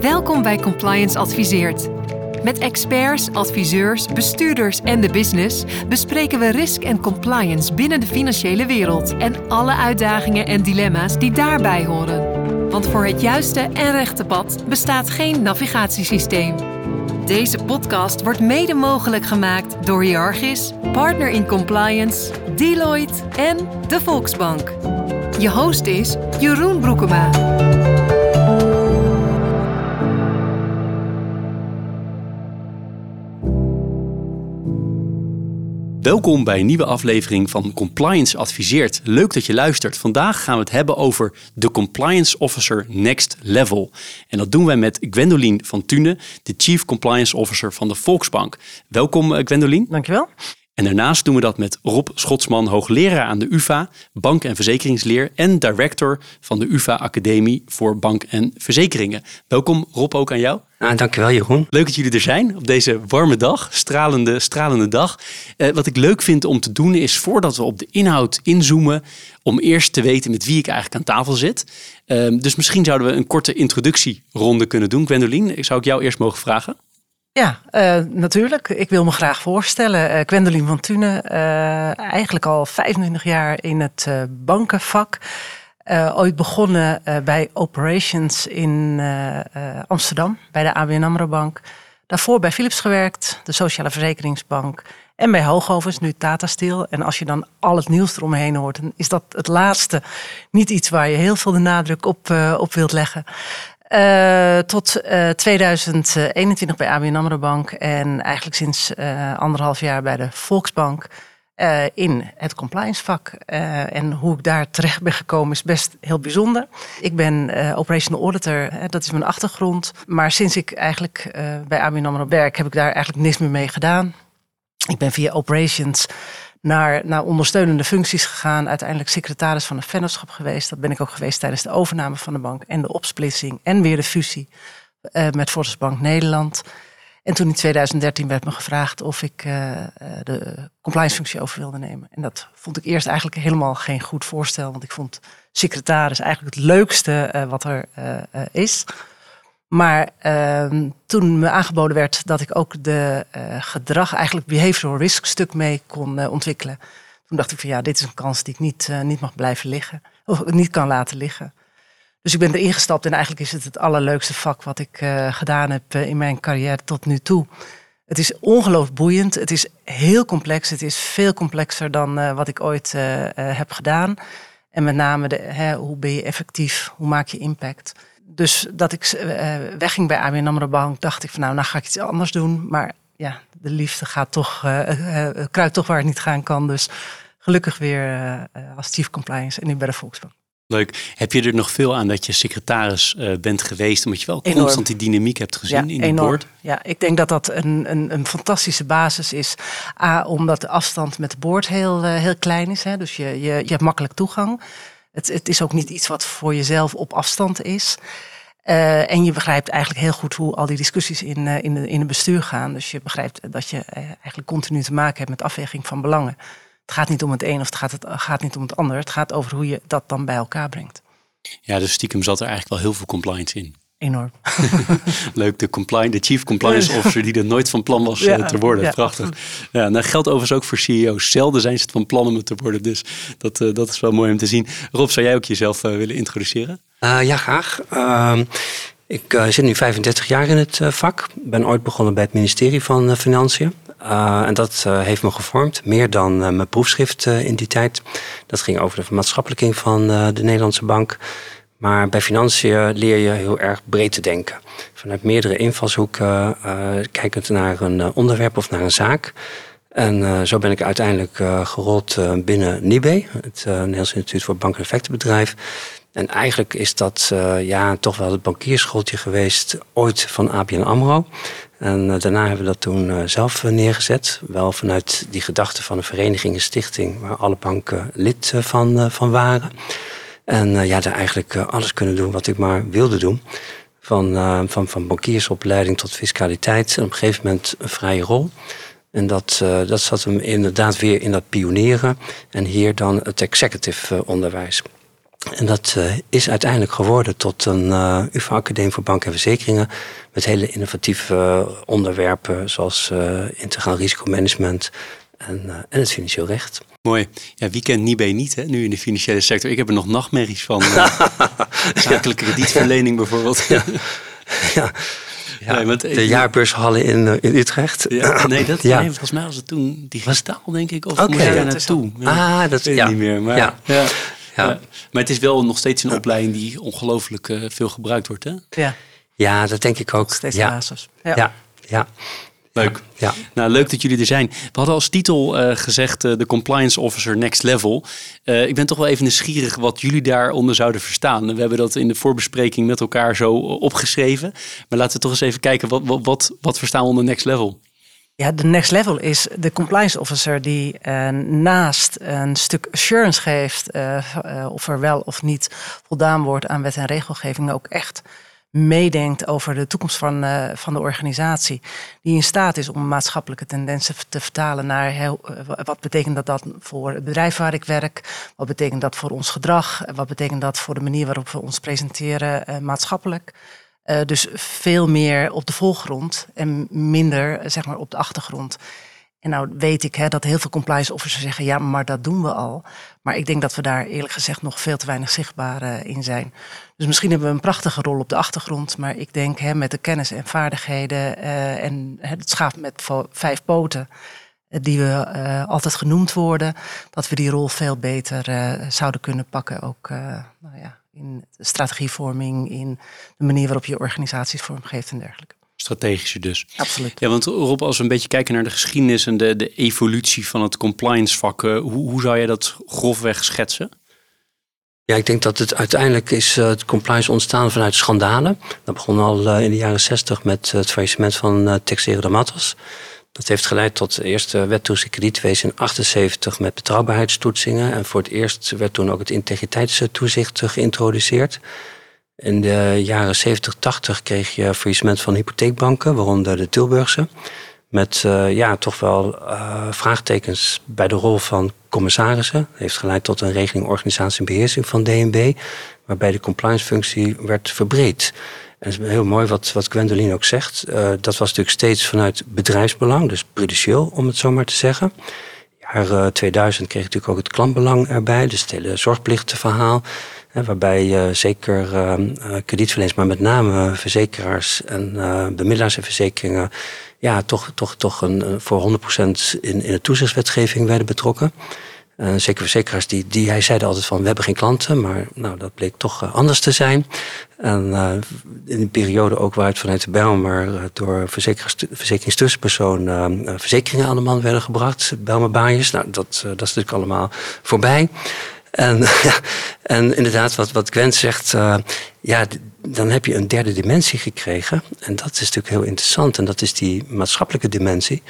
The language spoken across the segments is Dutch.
Welkom bij Compliance Adviseert. Met experts, adviseurs, bestuurders en de business bespreken we risk en compliance binnen de financiële wereld en alle uitdagingen en dilemma's die daarbij horen. Want voor het juiste en rechte pad bestaat geen navigatiesysteem. Deze podcast wordt mede mogelijk gemaakt door Jargis, Partner in Compliance, Deloitte en de Volksbank. Je host is Jeroen Broekema. Welkom bij een nieuwe aflevering van Compliance Adviseert. Leuk dat je luistert. Vandaag gaan we het hebben over de Compliance Officer Next Level. En dat doen wij met Gwendoline van Tune, de Chief Compliance Officer van de Volksbank. Welkom eh, Gwendoline. Dankjewel. En daarnaast doen we dat met Rob Schotsman, hoogleraar aan de UvA, bank- en verzekeringsleer en director van de UvA Academie voor Bank en Verzekeringen. Welkom Rob ook aan jou. Ah, dankjewel Jeroen. Leuk dat jullie er zijn op deze warme dag, stralende, stralende dag. Eh, wat ik leuk vind om te doen is voordat we op de inhoud inzoomen, om eerst te weten met wie ik eigenlijk aan tafel zit. Eh, dus misschien zouden we een korte introductieronde kunnen doen. Gwendoline, zou ik jou eerst mogen vragen? Ja, uh, natuurlijk. Ik wil me graag voorstellen. Uh, Gwendoline van Thune, uh, eigenlijk al 25 jaar in het bankenvak. ooit begonnen bij operations in Amsterdam, bij de ABN AMRO Bank. Daarvoor bij Philips gewerkt, de Sociale Verzekeringsbank. En bij Hoogovens, nu Tata Steel. En als je dan al het nieuws eromheen hoort, dan is dat het laatste niet iets waar je heel veel de nadruk op, op wilt leggen. Uh, tot uh, 2021 bij ABN AMRO Bank en eigenlijk sinds uh, anderhalf jaar bij de Volksbank in het compliance vak. en hoe ik daar terecht ben gekomen is best heel bijzonder. Ik ben operational auditor, dat is mijn achtergrond. Maar sinds ik eigenlijk bij ABN AMRO werk heb ik daar eigenlijk niks meer mee gedaan. Ik ben via operations naar, ondersteunende functies gegaan. Uiteindelijk secretaris van een vennootschap geweest. Dat ben ik ook geweest tijdens de overname van de bank en de opsplitsing en weer de fusie uh, met Bank Nederland. En toen in 2013 werd me gevraagd of ik uh, de compliance functie over wilde nemen. En dat vond ik eerst eigenlijk helemaal geen goed voorstel. Want ik vond secretaris eigenlijk het leukste wat er is. Maar uh, toen me aangeboden werd dat ik ook de uh, gedrag, eigenlijk behavioral risk stuk mee kon uh, ontwikkelen. Toen dacht ik van ja, dit is een kans die ik niet, eh, niet mag blijven liggen. Of niet kan laten liggen. Dus ik ben erin gestapt en eigenlijk is het het allerleukste vak wat ik gedaan heb in mijn carrière tot nu toe. Het is ongelooflijk boeiend. Het is heel complex. Het is veel complexer dan wat ik ooit heb gedaan. En met name de, hè, hoe ben je effectief? Hoe maak je impact? Dus dat ik uh, wegging bij ABN AMRO Bank, dacht ik van nou, nou ga ik iets anders doen. Maar ja, de liefde gaat toch, uh, kruipt toch waar het niet gaan kan. Dus gelukkig weer als chief compliance en nu bij de Volksbank. Leuk. Heb je er nog veel aan dat je secretaris bent geweest, omdat je wel enorm. constant die dynamiek hebt gezien ja, in het board? Ja, ik denk dat dat een, een, een fantastische basis is. A, omdat de afstand met de board heel, heel klein is. Hè, dus je, je, je hebt makkelijk toegang. Het, het is ook niet iets wat voor jezelf op afstand is. Uh, en je begrijpt eigenlijk heel goed hoe al die discussies in, uh, in, de, in het bestuur gaan. Dus je begrijpt dat je uh, eigenlijk continu te maken hebt met afweging van belangen. Het gaat niet om het een of het gaat, het gaat niet om het ander. Het gaat over hoe je dat dan bij elkaar brengt. Ja, dus stiekem zat er eigenlijk wel heel veel compliance in. Enorm. Leuk, de, compliance, de chief compliance officer die er nooit van plan was ja, te worden. Ja. Prachtig. Ja, dat geldt overigens ook voor CEO's. Zelden zijn ze het van plan om het te worden. Dus dat, dat is wel mooi om te zien. Rob, zou jij ook jezelf willen introduceren? Uh, ja, graag. Uh, ik uh, zit nu 35 jaar in het vak. Ben ooit begonnen bij het ministerie van Financiën. en dat heeft me gevormd, meer dan mijn proefschrift in die tijd. Dat ging over de maatschappelijking van de Nederlandse bank. Maar bij financiën leer je heel erg breed te denken. Vanuit meerdere invalshoeken, kijkend naar een onderwerp of naar een zaak. En zo ben ik uiteindelijk gerold binnen NIBE, het Nederlands Instituut voor Bank- en Effectenbedrijf. En eigenlijk is dat ja, toch wel het bankierschooltje geweest ooit van ABN AMRO. En daarna hebben we dat toen zelf neergezet. Wel vanuit die gedachte van een vereniging, een stichting... waar alle banken lid van, van waren. En ja, daar eigenlijk alles kunnen doen wat ik maar wilde doen. Van, van, van bankiersopleiding tot fiscaliteit. En op een gegeven moment een vrije rol. En dat, dat zat hem inderdaad weer in dat pionieren. En hier dan het executive onderwijs. En dat uh, is uiteindelijk geworden tot een uh, UvA-academie voor banken en verzekeringen. Met hele innovatieve onderwerpen zoals uh, integraal risicomanagement en, en het financieel recht. Mooi. Ja, wie kent Nibé niet hè, nu in de financiële sector? Ik heb er nog nachtmerries van. zakelijke kredietverlening bijvoorbeeld. ja. ja. Ja, nee, de jaarbeurshallen in, in Utrecht. Ja, nee, dat, ja. nee, volgens mij was het toen digitaal, denk ik. Of okay. moest je daar naartoe? Ja. Ah, dat weet ik niet meer. Maar, ja. Ja. Ja. Maar het is wel nog steeds een opleiding die ongelooflijk uh, veel gebruikt wordt, hè? Ja. Ja, dat denk ik ook. Steeds ja. basis. Ja. ja. Leuk. Ja. Nou, leuk dat jullie er zijn. We hadden als titel uh, gezegd uh, de Compliance Officer Next Level. Uh, ik ben toch wel even nieuwsgierig wat jullie daaronder zouden verstaan. We hebben dat in de voorbespreking met elkaar zo opgeschreven. Maar laten we toch eens even kijken, wat, wat, wat, wat verstaan we onder Next Level? Ja, de next level is de compliance officer die uh, naast een stuk assurance geeft uh, uh, of er wel of niet voldaan wordt aan wet en regelgeving ook echt meedenkt over de toekomst van, van de organisatie. Die in staat is om maatschappelijke tendensen te vertalen naar heel, wat betekent dat, dat voor het bedrijf waar ik werk? Wat betekent dat voor ons gedrag? Wat betekent dat voor de manier waarop we ons presenteren maatschappelijk? Dus veel meer op de voorgrond en minder zeg maar, op de achtergrond. En nou weet ik hè, dat heel veel compliance officers zeggen, ja, maar dat doen we al. Maar ik denk dat we daar eerlijk gezegd nog veel te weinig zichtbaar uh, in zijn. Dus misschien hebben we een prachtige rol op de achtergrond, maar ik denk hè, met de kennis en vaardigheden uh, en het schaap met vijf poten, die we altijd genoemd worden, dat we die rol veel beter zouden kunnen pakken. Ook nou ja, in strategievorming, in de manier waarop je organisaties vormgeeft en dergelijke. Strategische dus. Absoluut. Ja, want Rob, als we een beetje kijken naar de geschiedenis en de, de evolutie van het compliance vak, hoe, hoe zou je dat grofweg schetsen? Ja, ik denk dat het uiteindelijk is uh, het compliance ontstaan vanuit schandalen. Dat begon al uh, in de jaren zestig met het faillissement van uh, Texera de Matos. Dat heeft geleid tot de eerste wet kredietwezen in 78 met betrouwbaarheidstoetsingen. En voor het eerst werd toen ook het integriteitstoezicht geïntroduceerd. In de jaren 70, 80 kreeg je faillissement van hypotheekbanken, waaronder de Tilburgse. Met uh, ja, toch wel uh, vraagtekens bij de rol van commissarissen. Heeft geleid tot een regeling organisatie en beheersing van DNB. Waarbij de compliance functie werd verbreed. En is heel mooi wat, wat Gwendoline ook zegt. Uh, dat was natuurlijk steeds vanuit bedrijfsbelang, dus prudentieel om het zo maar te zeggen. Jaar 2000 kreeg natuurlijk ook het klantbelang erbij, dus het hele zorgplichtenverhaal. Hè, waarbij uh, zeker uh, kredietverleners, maar met name verzekeraars en bemiddelaars en verzekeringen, ja, toch, toch, toch een, voor 100% in, in de toezichtswetgeving werden betrokken. Zeker verzekeraars die, die hij zeiden altijd van we hebben geen klanten, maar nou, dat bleek toch anders te zijn. En in een periode ook waaruit vanuit de Bijlmer door verzekeringstussenpersoon verzekeringen aan de man werden gebracht, Bijlmer Baaiers. Nou, dat, dat is natuurlijk allemaal voorbij. En, ja, en inderdaad, wat, wat Gwen zegt, ja, dan heb je een derde dimensie gekregen. En dat is natuurlijk heel interessant. En dat is die maatschappelijke dimensie.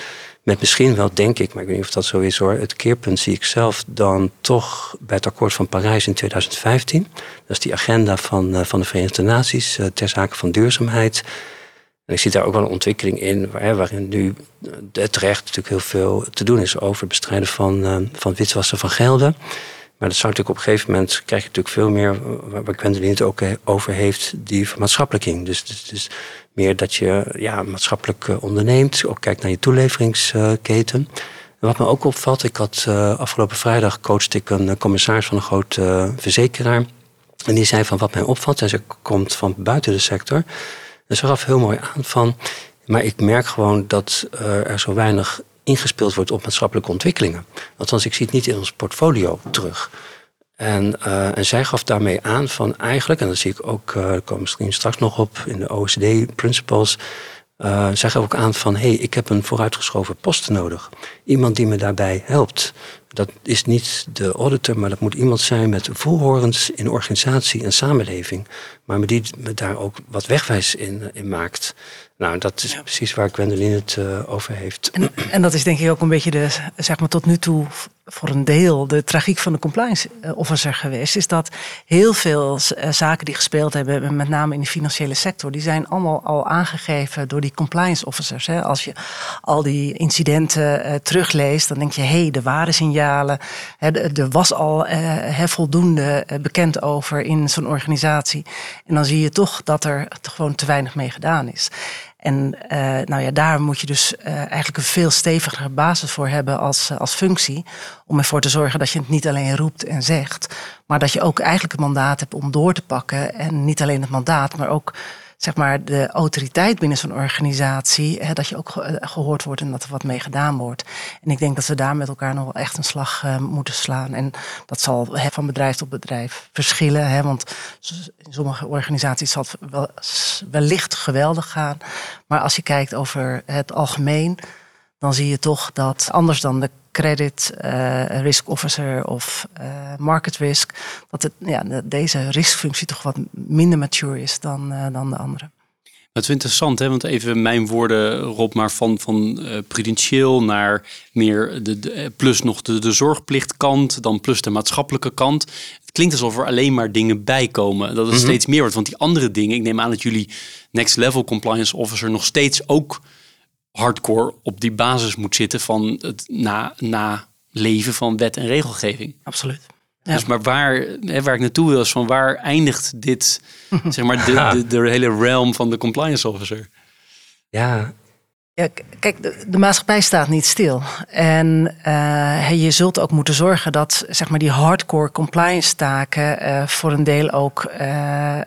Met misschien wel, denk ik, maar ik weet niet of dat zo is hoor. Het keerpunt zie ik zelf dan toch bij het akkoord van Parijs in 2015. Dat is die agenda van, uh, van de Verenigde Naties uh, ter zake van duurzaamheid. En ik zie daar ook wel een ontwikkeling in, waar, waarin nu terecht natuurlijk heel veel te doen is over het bestrijden van, van witwassen van gelden. Maar dat zou natuurlijk op een gegeven moment krijg je natuurlijk veel meer, waar Gwendoline het ook over heeft, die vermaatschappelijking. Dus, dus, dus meer dat je ja, maatschappelijk eh, onderneemt, ook kijkt naar je toeleveringsketen. En wat me ook opvalt, ik had uh, afgelopen vrijdag coachte ik een commissaris van een grote verzekeraar. En die zei van wat mij opvalt, en ze komt van buiten de sector. En ze gaf heel mooi aan van, maar ik merk gewoon dat er zo weinig ingespeeld wordt op maatschappelijke ontwikkelingen. Althans, ik zie het niet in ons portfolio terug. En, uh, en zij gaf daarmee aan van eigenlijk, en dat zie ik ook, uh, komen misschien straks nog op in de OECD Principles. Uh, zij gaf ook aan van hé, hey, ik heb een vooruitgeschoven post nodig. Iemand die me daarbij helpt. Dat is niet de auditor, maar dat moet iemand zijn met voelhorens in organisatie en samenleving. Maar die me daar ook wat wegwijs in, in maakt. Nou, dat is precies waar Gwendoline het uh, over heeft. En, en, dat is denk ik ook een beetje de, zeg maar tot nu toe voor een deel de tragiek van de compliance eh, officer geweest. Is dat heel veel eh, zaken die gespeeld hebben, met name in de financiële sector, die zijn allemaal al aangegeven door die compliance officers. Hè. Als je al die incidenten uh, terugleest, dan denk je, hé, hey, er waren signalen Er was al voldoende bekend over in zo'n organisatie. En dan zie je toch dat er gewoon te weinig mee gedaan is. En nou ja, daar moet je dus eigenlijk een veel stevigere basis voor hebben als, als functie. Om ervoor te zorgen dat je het niet alleen roept en zegt. Maar dat je ook eigenlijk het mandaat hebt om door te pakken. En niet alleen het mandaat, maar ook zeg maar, de autoriteit binnen zo'n organisatie, hè, dat je ook gehoord wordt en dat er wat mee gedaan wordt. En ik denk dat we daar met elkaar nog wel echt een slag uh, moeten slaan. En dat zal hè, van bedrijf tot bedrijf verschillen. Hè, want in sommige organisaties zal het wel, wellicht geweldig gaan. Maar als je kijkt over het algemeen, dan zie je toch dat anders dan de credit uh, risk officer of uh, market risk, dat het, ja, deze riskfunctie toch wat minder mature is dan, uh, dan de andere. Dat is interessant, hè? want even mijn woorden, Rob, maar van, van prudentieel naar meer de, de, plus nog de, de zorgplichtkant, dan plus de maatschappelijke kant. Het klinkt alsof er alleen maar dingen bij komen. Dat het mm steeds meer wordt. Want die andere dingen, ik neem aan dat jullie next level compliance officer nog steeds ook hardcore op die basis moet zitten van het na, na leven van wet en regelgeving. Absoluut. Dus maar waar, hè, waar ik naartoe wil is van waar eindigt dit, zeg maar, de, de, de hele realm van de compliance officer? Ja, kijk, de, maatschappij staat niet stil. En uh, je zult ook moeten zorgen dat zeg maar, die hardcore compliance taken uh, voor een deel ook uh,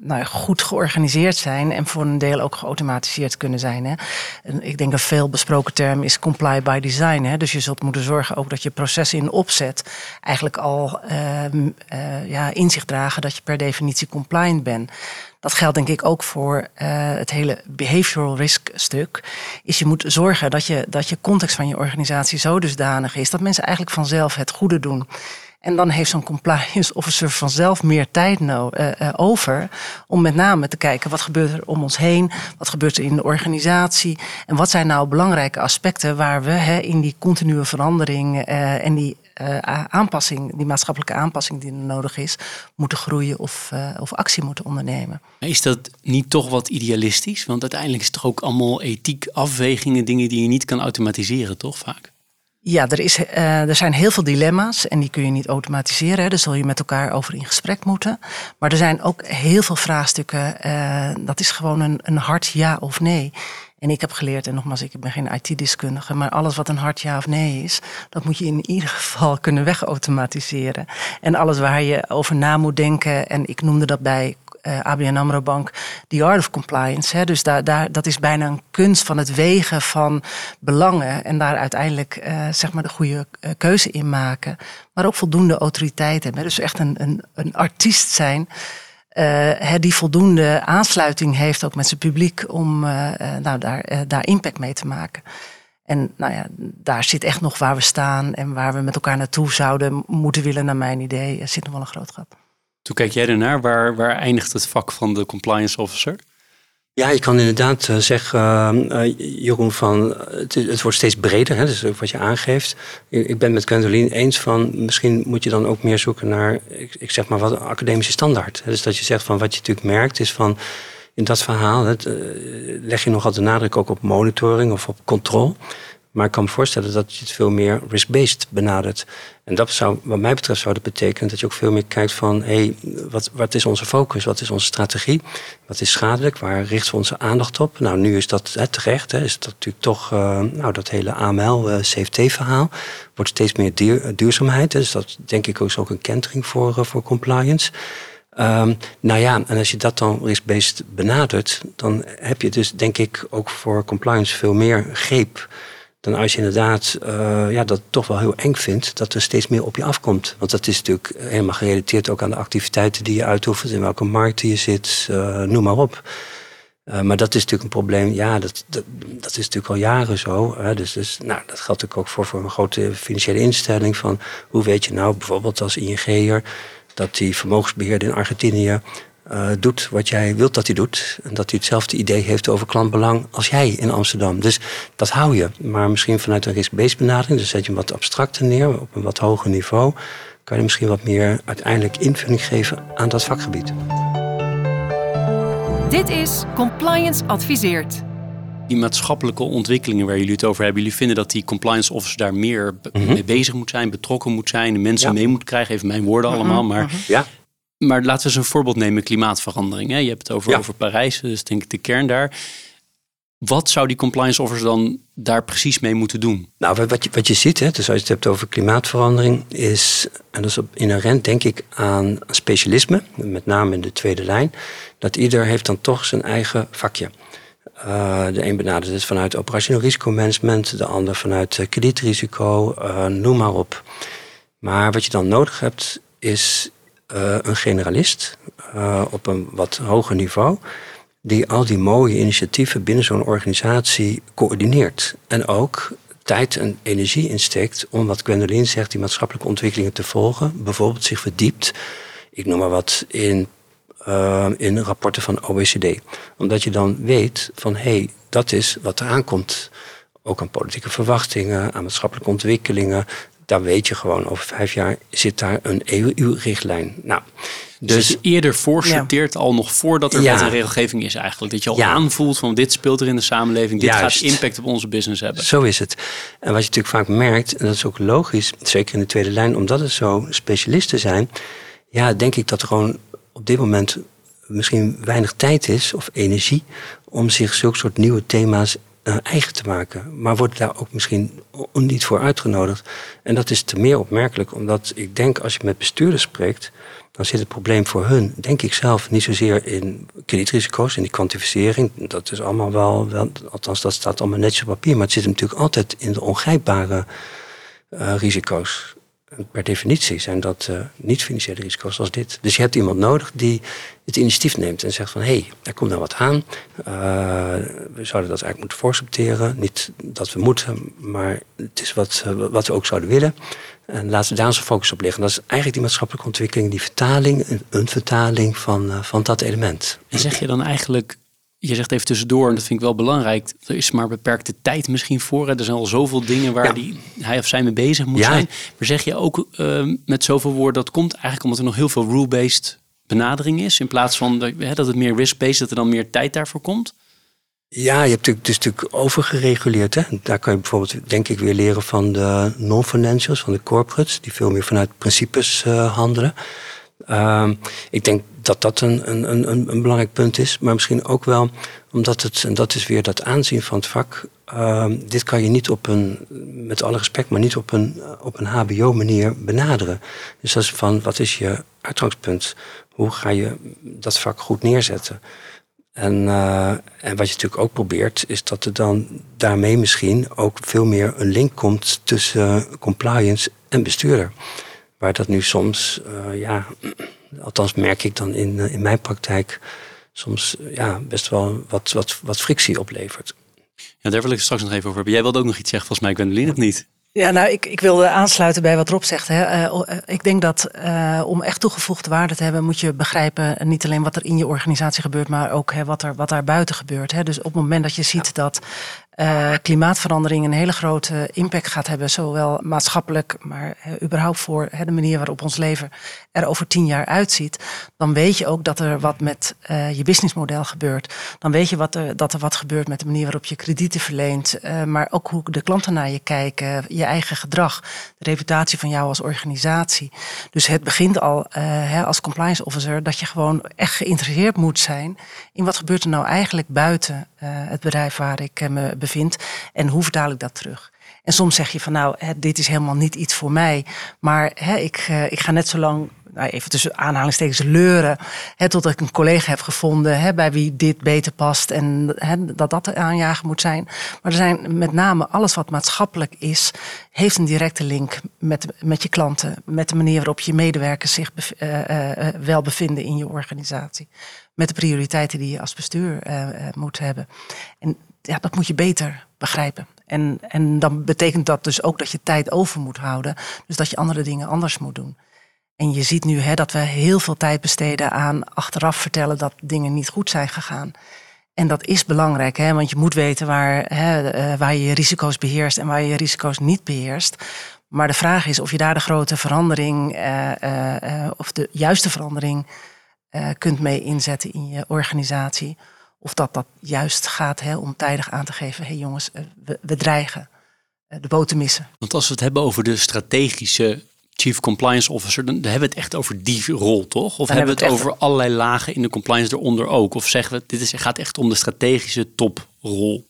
nou, goed georganiseerd zijn en voor een deel ook geautomatiseerd kunnen zijn. Hè. En ik denk een veel besproken term is comply by design. Hè. Dus je zult moeten zorgen ook dat je processen in opzet eigenlijk al ja, in zich dragen dat je per definitie compliant bent. Dat geldt denk ik ook voor uh, het hele behavioral risk stuk. Is je moet zorgen dat je, dat je context van je organisatie zo dusdanig is dat mensen eigenlijk vanzelf het goede doen. En dan heeft zo'n compliance officer vanzelf meer tijd no uh, uh, over om met name te kijken wat gebeurt er om ons heen, wat gebeurt er in de organisatie en wat zijn nou belangrijke aspecten waar we in die continue verandering en die uh, aanpassing, die maatschappelijke aanpassing die er nodig is, moeten groeien of, uh, of actie moeten ondernemen. Is dat niet toch wat idealistisch? Want uiteindelijk is het toch ook allemaal ethiek afwegingen, dingen die je niet kan automatiseren, toch vaak? Ja, er, is, uh, er zijn heel veel dilemma's en die kun je niet automatiseren. Hè. Daar zul je met elkaar over in gesprek moeten. Maar er zijn ook heel veel vraagstukken. dat is gewoon een, een hard ja of nee. En ik heb geleerd, en nogmaals, ik ben geen IT-deskundige, maar alles wat een hard ja of nee is, dat moet je in ieder geval kunnen wegautomatiseren. En alles waar je over na moet denken, en ik noemde dat bij eh, ABN AMRO Bank, the art of compliance. Hè. Dus daar, daar, dat is bijna een kunst van het wegen van belangen en daar uiteindelijk uh, zeg maar de goede uh, keuze in maken. Maar ook voldoende autoriteit hebben. Dus echt een, een, een artiest zijn die voldoende aansluiting heeft ook met zijn publiek om uh, nou, daar, daar impact mee te maken. En nou ja, daar zit echt nog waar we staan en waar we met elkaar naartoe zouden moeten willen, naar mijn idee, zit nog wel een groot gat. Toen kijk jij ernaar, waar, waar eindigt het vak van de compliance officer? Ja, je kan inderdaad eh, zeggen, uh, Jeroen, van het, het, wordt steeds breder, hè, dus wat je aangeeft. Ik ben met Gwendoline eens van, misschien moet je dan ook meer zoeken naar, ik, ik zeg maar wat, een academische standaard. Dus dat je zegt van, wat je natuurlijk merkt is van, in dat verhaal leg je nogal de nadruk ook op monitoring of op controle. Maar ik kan me voorstellen dat je het veel meer risk-based benadert. En dat zou, wat mij betreft, zou dat betekenen dat je ook veel meer kijkt van: hé, hey, wat, wat is onze focus? Wat is onze strategie? Wat is schadelijk? Waar richten we onze aandacht op? Nou, nu is dat hè, terecht. Hè, is dat natuurlijk toch, uh, nou, dat hele AML-CFT-verhaal uh, wordt steeds meer duur, duurzaamheid. Hè, dus dat denk ik ook is ook een kentering voor, voor compliance. Um, nou ja, en als je dat dan risk-based benadert, dan heb je dus denk ik ook voor compliance veel meer greep dan als je inderdaad uh, ja, dat toch wel heel eng vindt, dat er steeds meer op je afkomt. Want dat is natuurlijk helemaal gerelateerd ook aan de activiteiten die je uitoefent, in welke markt je zit, uh, noem maar op. Uh, maar dat is natuurlijk een probleem, ja, dat, dat, dat is natuurlijk al jaren zo. Hè. Dus, dus nou, dat geldt natuurlijk ook voor, voor een grote financiële instelling. Van hoe weet je nou bijvoorbeeld als ING'er dat die vermogensbeheerder in Argentinië uh, doet wat jij wilt dat hij doet. En dat hij hetzelfde idee heeft over klantbelang als jij in Amsterdam. Dus dat hou je. Maar misschien vanuit een risk-based benadering, dus zet je hem wat abstracter neer, op een wat hoger niveau, kan je misschien wat meer uiteindelijk invulling geven aan dat vakgebied. Dit is Compliance Adviseert. die maatschappelijke ontwikkelingen waar jullie het over hebben. Jullie vinden dat die compliance officer daar meer mhm. mee bezig moet zijn, betrokken moet zijn, de mensen mee moet krijgen. Even mijn woorden mhm. allemaal. Maar, ja. Maar laten we eens een voorbeeld nemen: klimaatverandering. Hè? Je hebt het over, over Parijs, dus denk ik de kern daar. Wat zou die compliance officer dan daar precies mee moeten doen? Nou, wat je, wat je ziet, hè, dus als je het hebt over klimaatverandering, is, en dat is inherent denk ik aan specialisme, met name in de tweede lijn, dat ieder heeft dan toch zijn eigen vakje. Uh, de een benadert het vanuit operationeel risicomanagement, de ander vanuit uh, kredietrisico, uh, noem maar op. Maar wat je dan nodig hebt, is een generalist op een wat hoger niveau die al die mooie initiatieven binnen zo'n organisatie coördineert. En ook tijd en energie insteekt om wat Gwendoline zegt, die maatschappelijke ontwikkelingen te volgen. Bijvoorbeeld zich verdiept, ik noem maar wat, in, uh, in rapporten van OECD. Omdat je dan weet van hé, hey, dat is wat er aankomt. Ook aan politieke verwachtingen, aan maatschappelijke ontwikkelingen. Daar weet je gewoon, over vijf jaar zit daar een EU-richtlijn. Nou, dus, dus eerder voorsorteert al nog voordat er ja. een regelgeving is eigenlijk. Dat je al aanvoelt van dit speelt er in de samenleving. Dit gaat impact op onze business hebben. Zo is het. En wat je natuurlijk vaak merkt, en dat is ook logisch, zeker in de tweede lijn, omdat het zo specialisten zijn. Ja, denk ik dat er gewoon op dit moment misschien weinig tijd is of energie om zich zulke soort nieuwe thema's eigen te maken. Maar wordt daar ook misschien niet voor uitgenodigd. En dat is te meer opmerkelijk, omdat ik denk als je met bestuurders spreekt, dan zit het probleem voor hun, denk ik zelf, niet zozeer in kredietrisico's, in die kwantificering. Dat is allemaal wel, althans dat staat allemaal netjes op papier, maar het zit natuurlijk altijd in de ongrijpbare uh, risico's. Per definitie zijn dat uh, niet-financiële risico's als dit. Dus je hebt iemand nodig die het initiatief neemt en zegt van... hé, hey, er komt nou wat aan. Uh, we zouden dat eigenlijk moeten voorsorteren. Niet dat we moeten, maar het is wat, wat we ook zouden willen. En laten we daar onze focus op leggen. Dat is eigenlijk die maatschappelijke ontwikkeling, die vertaling, een, vertaling van, van dat element. En zeg je dan eigenlijk, je zegt even tussendoor, en dat vind ik wel belangrijk, er is maar beperkte tijd misschien voor. Hè? Er zijn al zoveel dingen waar die, hij of zij mee bezig moet zijn. Maar zeg je ook uh, met zoveel woorden, dat komt eigenlijk omdat er nog heel veel rule-based benadering is, in plaats van dat, hè, dat het meer risk-based, dat er dan meer tijd daarvoor komt? Ja, je hebt het is natuurlijk overgereguleerd. Hè? Daar kan je bijvoorbeeld, denk ik, weer leren van de non-financials, van de corporates, die veel meer vanuit principes uh, handelen. Uh, ik denk dat dat een, een, een, een, belangrijk punt is, maar misschien ook wel omdat het, en dat is weer dat aanzien van het vak, uh, dit kan je niet op een, met alle respect, maar niet op een, op een HBO-manier benaderen. Dus dat is van, wat is je uitgangspunt? Hoe ga je dat vak goed neerzetten? En, uh, en wat je natuurlijk ook probeert, is dat er dan daarmee misschien ook veel meer een link komt tussen compliance en bestuurder. Waar dat nu soms, uh, ja, althans merk ik dan in, in mijn praktijk, soms ja, best wel wat, wat, wat frictie oplevert. Ja, daar wil ik straks nog even over hebben. Jij wilde ook nog iets zeggen, volgens mij, Gwendoline, of niet? Ja, nou, ik, ik wilde aansluiten bij wat Rob zegt. Hè. Uh, ik denk dat uh, om echt toegevoegde waarde te hebben, moet je begrijpen niet alleen wat er in je organisatie gebeurt, maar ook hè, wat, er, wat daar buiten gebeurt. Hè. Dus op het moment dat je ziet dat uh, klimaatverandering een hele grote impact gaat hebben, zowel maatschappelijk, maar uh, überhaupt voor de manier waarop ons leven er over tien jaar uitziet, dan weet je ook dat er wat met je businessmodel gebeurt. Dan weet je wat er, dat er wat gebeurt met de manier waarop je kredieten verleent, maar ook hoe de klanten naar je kijken, je eigen gedrag, de reputatie van jou als organisatie. Dus het begint al hè, als compliance officer dat je gewoon echt geïnteresseerd moet zijn in wat gebeurt er nou eigenlijk buiten het bedrijf waar ik me bevind en hoe vertaal ik dat terug. En soms zeg je van nou, hè, dit is helemaal niet iets voor mij, maar hè, ik, uh, ik ga net zo lang, nou, even tussen aanhalingstekens, leuren, hè, tot ik een collega heb gevonden hè, bij wie dit beter past en hè, dat dat de aanjager moet zijn. Maar er zijn met name alles wat maatschappelijk is, heeft een directe link met, met je klanten, met de manier waarop je medewerkers zich uh, uh, wel bevinden in je organisatie met de prioriteiten die je als bestuur moet hebben. En ja, dat moet je beter begrijpen. En, en dan betekent dat dus ook dat je tijd over moet houden. Dus dat je andere dingen anders moet doen. En je ziet nu hè, dat we heel veel tijd besteden aan achteraf vertellen dat dingen niet goed zijn gegaan. En dat is belangrijk, hè, want je moet weten waar, hè, eh, waar je je risico's beheerst en waar je je risico's niet beheerst. Maar de vraag is of je daar de grote verandering uh, uh, of de juiste verandering kunt mee inzetten in je organisatie Of dat dat juist gaat hè, om tijdig aan te geven, hé hey jongens, we, we dreigen de boot te missen. Want als we het hebben over de strategische Chief Compliance Officer, dan hebben we het echt over die rol, toch? Of hebben we het, over allerlei lagen in de compliance eronder ook? Of zeggen we, dit is, gaat echt om de strategische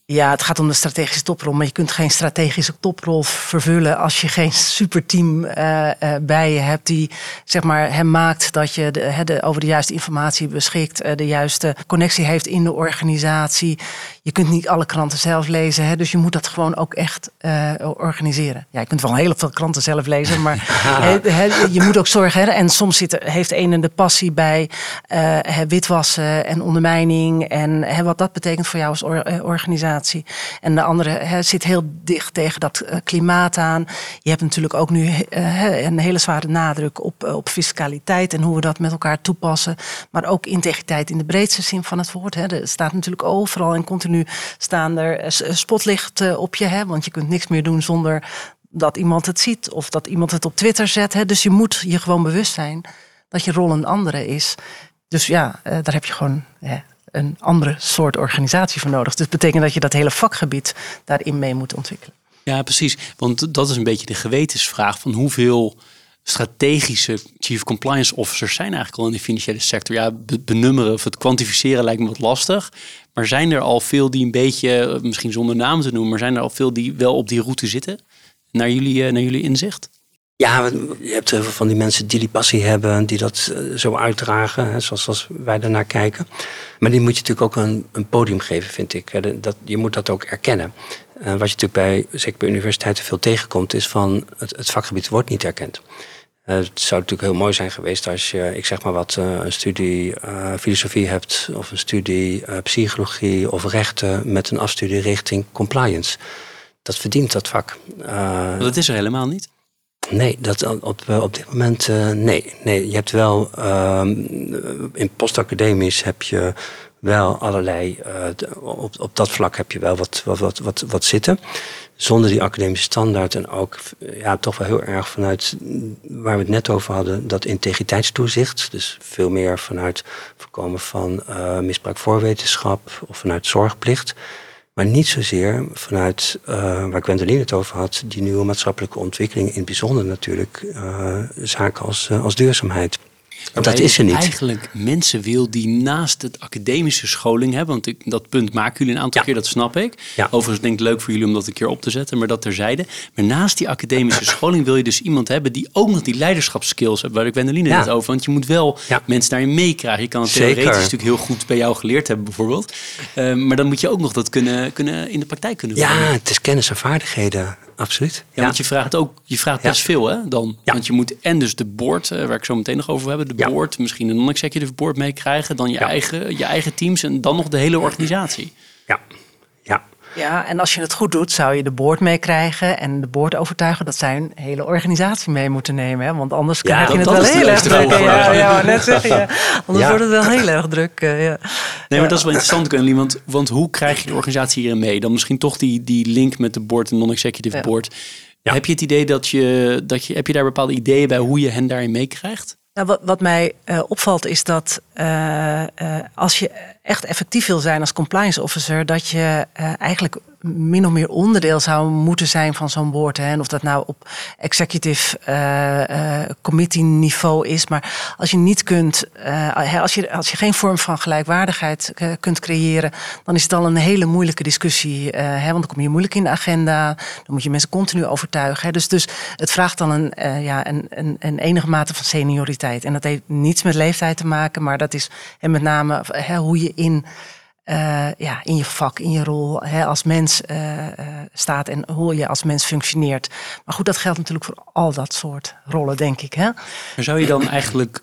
Ja, het gaat om de strategische toprol, maar je kunt geen strategische toprol vervullen als je geen superteam uh, uh, bij je hebt die zeg maar hem maakt dat je de, de, over de juiste informatie beschikt, uh, de juiste connectie heeft in de organisatie. Je kunt niet alle kranten zelf lezen, hè, dus je moet dat gewoon ook echt organiseren. Ja, je kunt wel heel veel kranten zelf lezen, maar je moet ook zorgen. Hè, en soms zit, heeft een de passie bij witwassen en ondermijning en wat dat betekent voor jou als organisatie. En de andere zit heel dicht tegen dat eh, klimaat aan. Je hebt natuurlijk ook nu uh, een hele zware nadruk op, eh, op fiscaliteit en hoe we dat met elkaar toepassen. Maar ook integriteit in de breedste zin van het woord. Hè. Er staat natuurlijk overal en continu staan er spotlicht op je. Hè, want je kunt niks meer doen zonder dat iemand het ziet of dat iemand het op Twitter zet. Dus je moet je gewoon bewust zijn dat je rol een andere is. Dus ja, daar heb je gewoon een andere soort organisatie voor nodig. Dus dat betekent dat je dat hele vakgebied daarin mee moet ontwikkelen. Ja, precies. Want dat is een beetje de gewetensvraag van hoeveel strategische chief compliance officers zijn eigenlijk al in de financiële sector. Ja, benummeren of het kwantificeren lijkt me wat lastig. Maar zijn er al veel die een beetje, misschien zonder naam te noemen, maar zijn er al veel die wel op die route zitten? Naar jullie, eh, naar jullie inzicht? Ja, je hebt heel veel van die mensen die die passie hebben, die dat eh, zo uitdragen, hè, zoals, wij daarnaar kijken. Maar die moet je natuurlijk ook een, een podium geven, vind ik. Dat, je moet dat ook erkennen. Uh, wat je natuurlijk bij, zeker bij universiteiten veel tegenkomt, is van het, het vakgebied wordt niet erkend. Uh, het zou natuurlijk heel mooi zijn geweest als je, ik zeg maar wat, een studie filosofie hebt, of een studie psychologie of rechten met een afstudie richting compliance. Dat verdient dat vak. dat is er helemaal niet. Nee, dat op, eh, op dit moment uh, nee. nee. Je hebt wel uh, in postacademisch heb je wel allerlei. Uh, op, op dat vlak heb je wel wat, wat, wat, wat, wat zitten. Zonder die academische standaard en ook ja, toch wel heel erg vanuit waar we het net over hadden, dat integriteitstoezicht. Dus veel meer vanuit voorkomen van misbruik voorwetenschap of vanuit zorgplicht. Maar niet zozeer vanuit, uh, waar Gwendoline het over had, die nieuwe maatschappelijke ontwikkeling, in het bijzonder natuurlijk uh, zaken als, uh, als duurzaamheid. Dat is er niet. Eigenlijk mensen wil die naast het academische scholing hebben. Want ik, dat punt maken jullie een aantal keer, dat snap ik. Ja. Overigens denk ik leuk voor jullie om dat een keer op te zetten, maar dat terzijde. Maar naast die academische scholing wil je dus iemand hebben die ook nog die leiderschapskills heeft. Waar ik Wendeline ja. net over. Want je moet wel mensen daarin meekrijgen. Je kan het theoretisch natuurlijk heel goed bij jou geleerd hebben, bijvoorbeeld. Uh, maar dan moet je ook nog dat kunnen, kunnen in de praktijk kunnen Ja, het is kennis en vaardigheden absoluut. Ja, want je vraagt ook, je vraagt best veel hè, dan. Want je moet en dus de board, uh, waar ik zo meteen nog over hebben, de board, misschien een non-executive board meekrijgen, dan je, eigen, je eigen teams en dan nog de hele organisatie. Ja, ja. Ja, en als je het goed doet, zou je de board meekrijgen en de board overtuigen dat zij een hele organisatie mee moeten nemen. Hè? Want anders krijg je het wel heel erg druk. Ja, ja, net zeggen. Anders wordt het wel heel erg druk. Uh, ja. Nee, maar dat is wel interessant, want, want hoe krijg je de organisatie hierin mee? Dan misschien toch die, die link met de board en non-executive board. Heb je het idee dat je, dat je, heb je daar bepaalde ideeën bij hoe je hen daarin meekrijgt? Nou, wat, mij uh, opvalt is dat uh, uh, als je echt effectief wil zijn als compliance officer, dat je eigenlijk min of meer onderdeel zou moeten zijn van zo'n. Hè. En of dat nou op executive uh, uh, committee niveau is. Maar als je niet kunt, uh, als, je, als je geen vorm van gelijkwaardigheid kunt creëren, dan is het al een hele moeilijke discussie. Hè, want dan kom je moeilijk in de agenda. Dan moet je mensen continu overtuigen. Hè. Dus, dus het vraagt dan een, ja, een, een, een enige mate van senioriteit. En dat heeft niets met leeftijd te maken, maar dat is en met name hè, hoe je in uh, ja, in je vak, in je rol hè, als mens uh, staat en hoe je als mens functioneert. Maar goed, dat geldt natuurlijk voor al dat soort rollen, denk ik. Hè? Maar zou je dan eigenlijk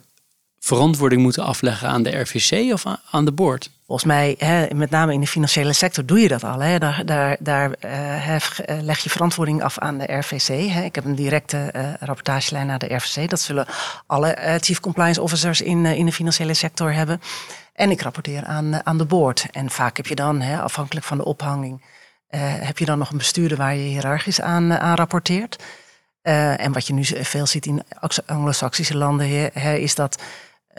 verantwoording moeten afleggen aan de RVC of aan de board? Volgens mij, hè, met name in de financiële sector, doe je dat al. Hè. Daar, daar, daar uh, leg je verantwoording af aan de RVC. Hè. Ik heb een directe uh, rapportagelijn naar de RVC. Dat zullen alle chief compliance officers in, in de financiële sector hebben. En ik rapporteer aan, eh, aan de board. En vaak heb je dan, hè, afhankelijk van de ophanging, uh, heb je dan nog een bestuurder waar je hiërarchisch aan, uh, aan rapporteert. En wat je nu veel ziet in anglo-saxische landen, is dat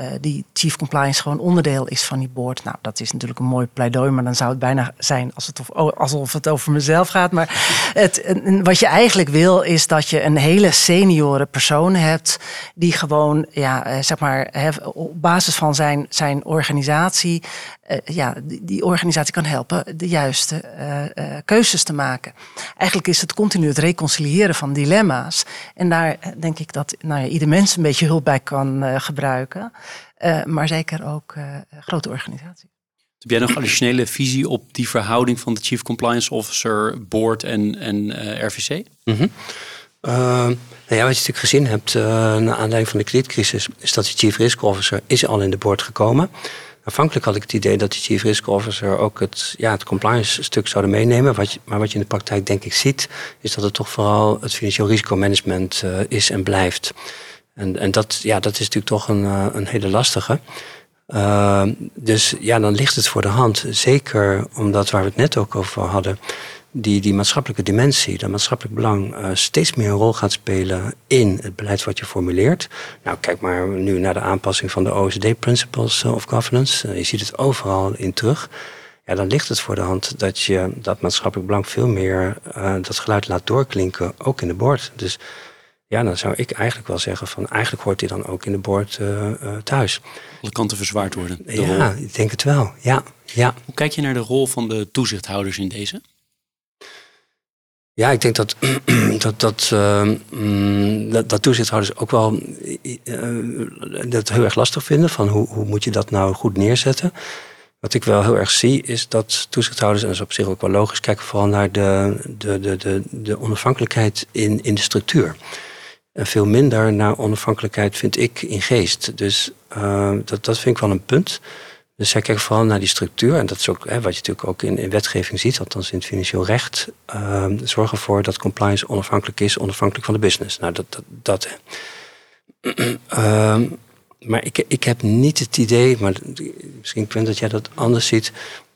uh, die chief compliance gewoon onderdeel is van die board. Nou, dat is natuurlijk een mooi pleidooi, maar dan zou het bijna zijn als het of, alsof het over mezelf gaat. Maar het, wat je eigenlijk wil, is dat je een hele seniore persoon hebt die gewoon, ja, eh, zeg maar, op basis van zijn, zijn organisatie, uh, ja, die, die, organisatie kan helpen de juiste keuzes te maken. Eigenlijk is het continu het reconciliëren van dilemma's. En daar denk ik dat nou ja, ieder mens een beetje hulp bij kan gebruiken. Maar zeker ook grote organisaties. Heb jij nog additionele visie op die verhouding van de Chief Compliance Officer, Board en, en RVC? Mm -hmm. nou ja, wat je natuurlijk gezien hebt naar aanleiding van de kredietcrisis, is dat de Chief Risk Officer is al in de board gekomen. Aanvankelijk had ik het idee dat de Chief Risk Officer ook het, ja, het compliance stuk zouden meenemen. Wat je, maar wat je in de praktijk denk ik ziet, is dat het toch vooral het financieel risicomanagement uh, is en blijft. En, en dat, ja, dat is natuurlijk toch een, uh, een hele lastige. Uh, dus ja, dan ligt het voor de hand. Zeker omdat waar we het net ook over hadden die, die maatschappelijke dimensie, dat maatschappelijk belang, uh, steeds meer een rol gaat spelen in het beleid wat je formuleert. Nou, kijk maar nu naar de aanpassing van de OSD Principles of Governance. Uh, je ziet het overal in terug. Ja, dan ligt het voor de hand dat je dat maatschappelijk belang veel meer dat geluid laat doorklinken, ook in de board. Dus ja, dan zou ik eigenlijk wel zeggen van eigenlijk hoort hij dan ook in de board thuis. Alle kanten verzwaard worden. Ja, rol. ik denk het wel. Ja, ja. Hoe kijk je naar de rol van de toezichthouders in deze? Ja, ik denk dat, dat, dat, uh, dat, dat, toezichthouders ook wel uh, dat heel erg lastig vinden. Van hoe, hoe moet je dat nou goed neerzetten? Wat ik wel heel erg zie is dat toezichthouders, en dat is op zich ook wel logisch, kijken vooral naar de, de, de, de, de onafhankelijkheid in, in de structuur. En veel minder naar onafhankelijkheid vind ik in geest. Dus uh, dat, dat vind ik wel een punt. Dus zij kijken vooral naar die structuur. En dat is ook hè, wat je natuurlijk ook in, in wetgeving ziet, althans in het financieel recht. Uh, zorgen ervoor dat compliance onafhankelijk is, onafhankelijk van de business. Nou, dat. dat, dat uh, maar ik, ik heb niet het idee, maar misschien Quint dat jij dat anders ziet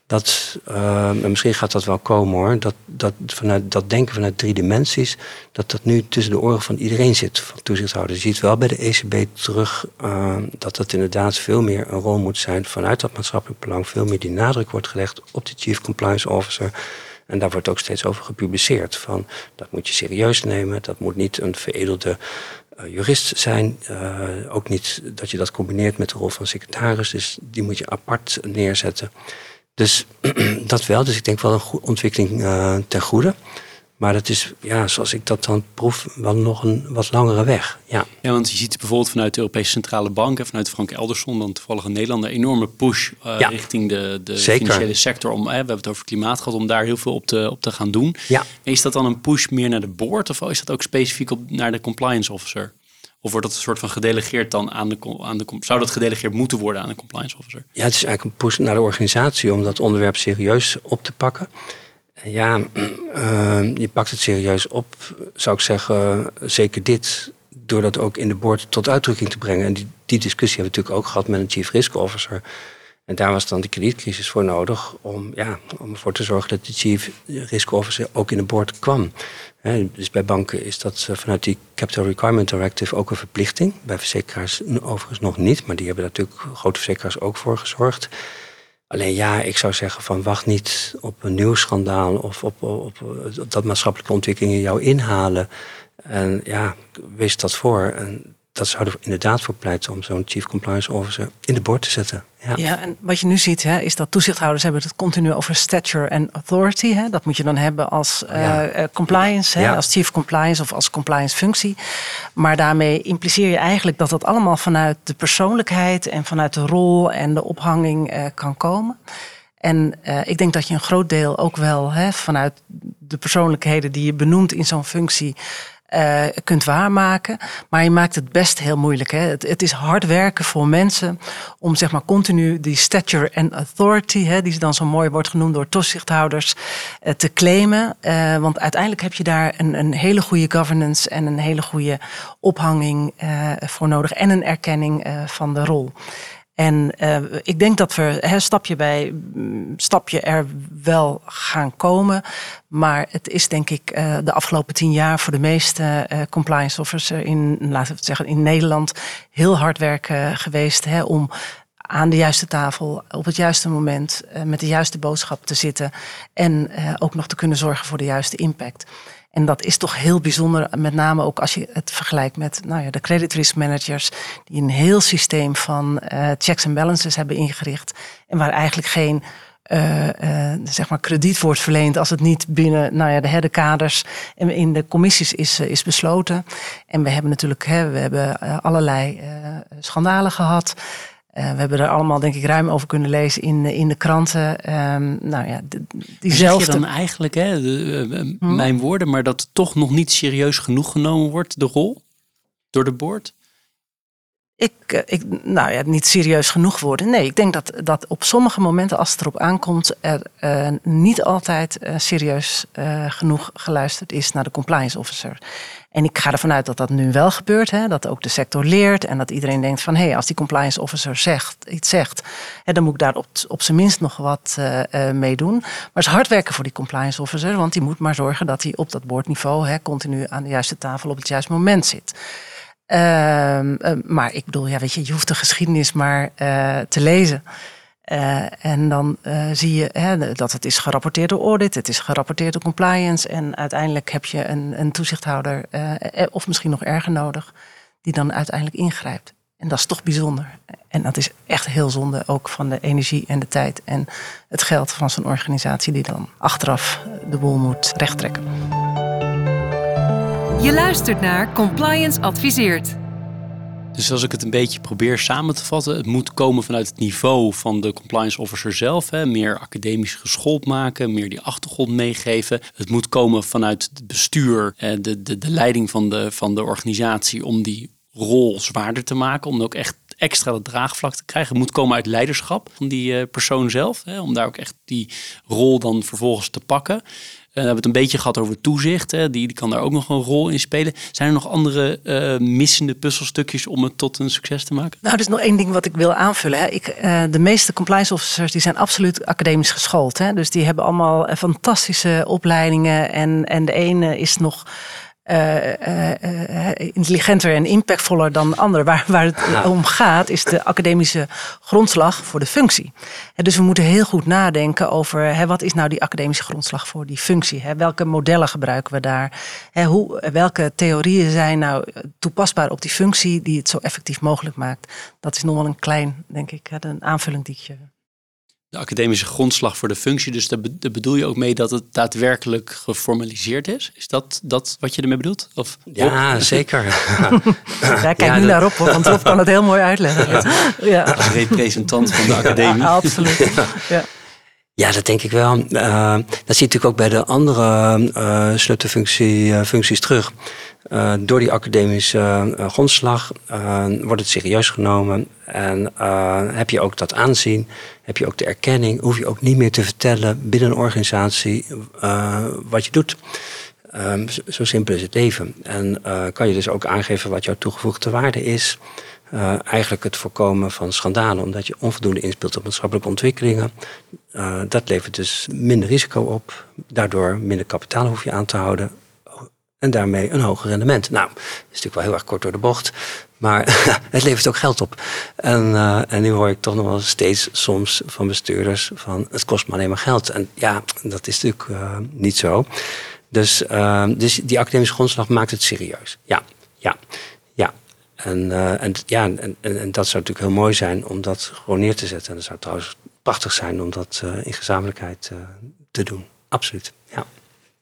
dat, uh, en misschien gaat dat wel komen hoor, dat, dat, vanuit, dat denken vanuit drie dimensies, dat dat nu tussen de oren van iedereen zit, van toezichthouders. Je ziet wel bij de ECB terug uh, dat dat inderdaad veel meer een rol moet zijn vanuit dat maatschappelijk belang, veel meer die nadruk wordt gelegd op de Chief Compliance Officer. En daar wordt ook steeds over gepubliceerd. Van dat moet je serieus nemen, dat moet niet een veredelde uh, jurist zijn. ook niet dat je dat combineert met de rol van secretaris, dus die moet je apart neerzetten. Dus dat wel. Dus ik denk wel een goede ontwikkeling uh, ten goede. Maar dat is, ja, zoals ik dat dan proef, wel nog een wat langere weg. Ja, ja want je ziet bijvoorbeeld vanuit de Europese Centrale Bank en vanuit Frank Elderson, dan toevallig in Nederland, een enorme push uh, ja. richting de, de financiële sector. Om, hè, we hebben het over klimaat gehad, om daar heel veel op te, op te gaan doen. Ja. is dat dan een push meer naar de board of is dat ook specifiek op, naar de compliance officer? Of wordt dat een soort van gedelegeerd dan aan de, aan de. Zou dat gedelegeerd moeten worden aan de compliance officer? Ja, het is eigenlijk een push naar de organisatie om dat onderwerp serieus op te pakken. Ja, uh, je pakt het serieus op, zou ik zeggen, zeker dit, door dat ook in de board tot uitdrukking te brengen. En die, die discussie hebben we natuurlijk ook gehad met een chief risk officer. En daar was dan de kredietcrisis voor nodig om, ja, om ervoor te zorgen dat de chief risk officer ook in de board kwam dus bij banken is dat eh, vanuit die Capital Requirement Directive ook een verplichting. Bij verzekeraars overigens nog niet, maar die hebben natuurlijk grote verzekeraars ook voor gezorgd. Alleen ja, ik zou zeggen van wacht niet op een nieuw schandaal of op, op, op dat maatschappelijke ontwikkelingen jou inhalen. En ja, wees dat voor. En dat zou er inderdaad voor pleiten om zo'n chief compliance officer in de board te zetten. Ja. ja, en wat je nu ziet hè, is dat toezichthouders hebben het continu over stature en authority. Hè. Dat moet je dan hebben als uh, compliance, hè, als chief compliance of als compliance functie. Maar daarmee impliceer je eigenlijk dat dat allemaal vanuit de persoonlijkheid en vanuit de rol en de ophanging uh, kan komen. En uh, ik denk dat je een groot deel ook wel hè, vanuit de persoonlijkheden die je benoemt in zo'n functie uh, kunt waarmaken. Maar je maakt het best heel moeilijk. Hè? Het, het, is hard werken voor mensen om zeg maar continu die stature en authority, hè, die dan zo mooi wordt genoemd door toezichthouders, uh, te claimen. Uh, want uiteindelijk heb je daar een, een, hele goede governance en een hele goede ophanging voor nodig en een erkenning van de rol. En uh, ik denk dat we stapje bij stapje er wel gaan komen. Maar het is denk ik uh, de afgelopen tien jaar voor de meeste uh, compliance officers in, laten we het zeggen, in Nederland heel hard werken geweest om aan de juiste tafel, op het juiste moment, met de juiste boodschap te zitten. En ook nog te kunnen zorgen voor de juiste impact. En dat is toch heel bijzonder, met name ook als je het vergelijkt met nou ja, de credit risk managers, die een heel systeem van uh, checks en balances hebben ingericht. En waar eigenlijk geen uh, uh, zeg maar krediet wordt verleend als het niet binnen nou ja, de herdekaders en in de commissies is, is besloten. En we hebben natuurlijk hè, we hebben allerlei schandalen gehad. Uh, we hebben er allemaal, denk ik, ruim over kunnen lezen in, in de kranten. Um, nou ja, diezelfde. Zeg je dan eigenlijk, hè, de, uh, hm? mijn woorden, maar dat toch nog niet serieus genoeg genomen wordt, de rol, door de board? Ik, uh, ik, nou ja, niet serieus genoeg worden. Nee, ik denk dat, dat op sommige momenten, als het erop aankomt, er niet altijd serieus genoeg geluisterd is naar de compliance officer. En ik ga ervan uit dat dat nu wel gebeurt. Hè, dat ook de sector leert en dat iedereen denkt van... hé, hey, als die compliance officer zegt, iets zegt... Hè, dan moet ik daar op, op zijn minst nog wat mee doen. Maar het is hard werken voor die compliance officer... want die moet maar zorgen dat hij op dat boordniveau... Continu aan de juiste tafel op het juiste moment zit. Uh, maar ik bedoel, ja, weet je, je hoeft de geschiedenis maar te lezen... Uh, en dan zie je hè, dat het is gerapporteerd door audit, het is gerapporteerd door compliance. En uiteindelijk heb je een, een toezichthouder, of misschien nog erger nodig, die dan uiteindelijk ingrijpt. En dat is toch bijzonder. En dat is echt heel zonde ook van de energie en de tijd en het geld van zo'n organisatie die dan achteraf de boel moet rechttrekken. Je luistert naar Compliance Adviseert. Dus als ik het een beetje probeer samen te vatten, het moet komen vanuit het niveau van de compliance officer zelf. Hè, meer academisch geschoold maken, meer die achtergrond meegeven. Het moet komen vanuit het bestuur, de, de, de leiding van de, van de organisatie om die rol zwaarder te maken. Om ook echt extra dat draagvlak te krijgen. Het moet komen uit leiderschap van die eh, persoon zelf. Hè, om daar ook echt die rol dan vervolgens te pakken. Eh, we hebben het een beetje gehad over toezicht. Hè. Die, die kan daar ook nog een rol in spelen. Zijn er nog andere uh, missende puzzelstukjes om het tot een succes te maken? Nou, er is nog één ding wat ik wil aanvullen. Hè. Ik, uh, de meeste compliance officers die zijn absoluut academisch geschoold. Hè. Dus die hebben allemaal fantastische opleidingen. En, en de ene is nog intelligenter en impactvoller dan de ander. Waar, waar het om gaat, is de academische grondslag voor de functie. dus we moeten heel goed nadenken over wat is nou die academische grondslag voor die functie? welke modellen gebruiken we daar? hoe, welke theorieën zijn nou toepasbaar op die functie die het zo effectief mogelijk maakt? Dat is nog wel een klein, denk ik, een aanvulling die je de academische grondslag voor de functie. Dus daar, bedoel je ook mee dat het daadwerkelijk geformaliseerd is? Is dat, dat wat je ermee bedoelt? Of, ja, zeker. ja, kijk nu naar Rob, want Rob kan het heel mooi uitleggen. Ja. Als representant van de academie. Ja, absoluut. Ja. Ja, dat denk ik wel. Uh, dat zie je natuurlijk ook bij de andere uh, sleutelfuncties terug. Uh, door die academische grondslag wordt het serieus genomen. En heb je ook dat aanzien, heb je ook de erkenning, hoef je ook niet meer te vertellen binnen een organisatie wat je doet. Um, zo simpel is het even. En kan je dus ook aangeven wat jouw toegevoegde waarde is. Uh, eigenlijk het voorkomen van schandalen, omdat je onvoldoende inspeelt op maatschappelijke ontwikkelingen. Uh, dat levert dus minder risico op. Daardoor minder kapitaal hoef je aan te houden. En daarmee een hoger rendement. Nou, dat is natuurlijk wel heel erg kort door de bocht. Maar het levert ook geld op. En, uh, en nu hoor ik toch nog wel steeds soms van bestuurders van het kost me alleen maar geld. En ja, dat is natuurlijk niet zo. Dus, dus die academische grondslag maakt het serieus. Ja, ja. En, uh, en, ja, en, en, en, dat zou natuurlijk heel mooi zijn om dat gewoon neer te zetten. En dat zou trouwens prachtig zijn om dat uh, in gezamenlijkheid uh, te doen. Absoluut, ja.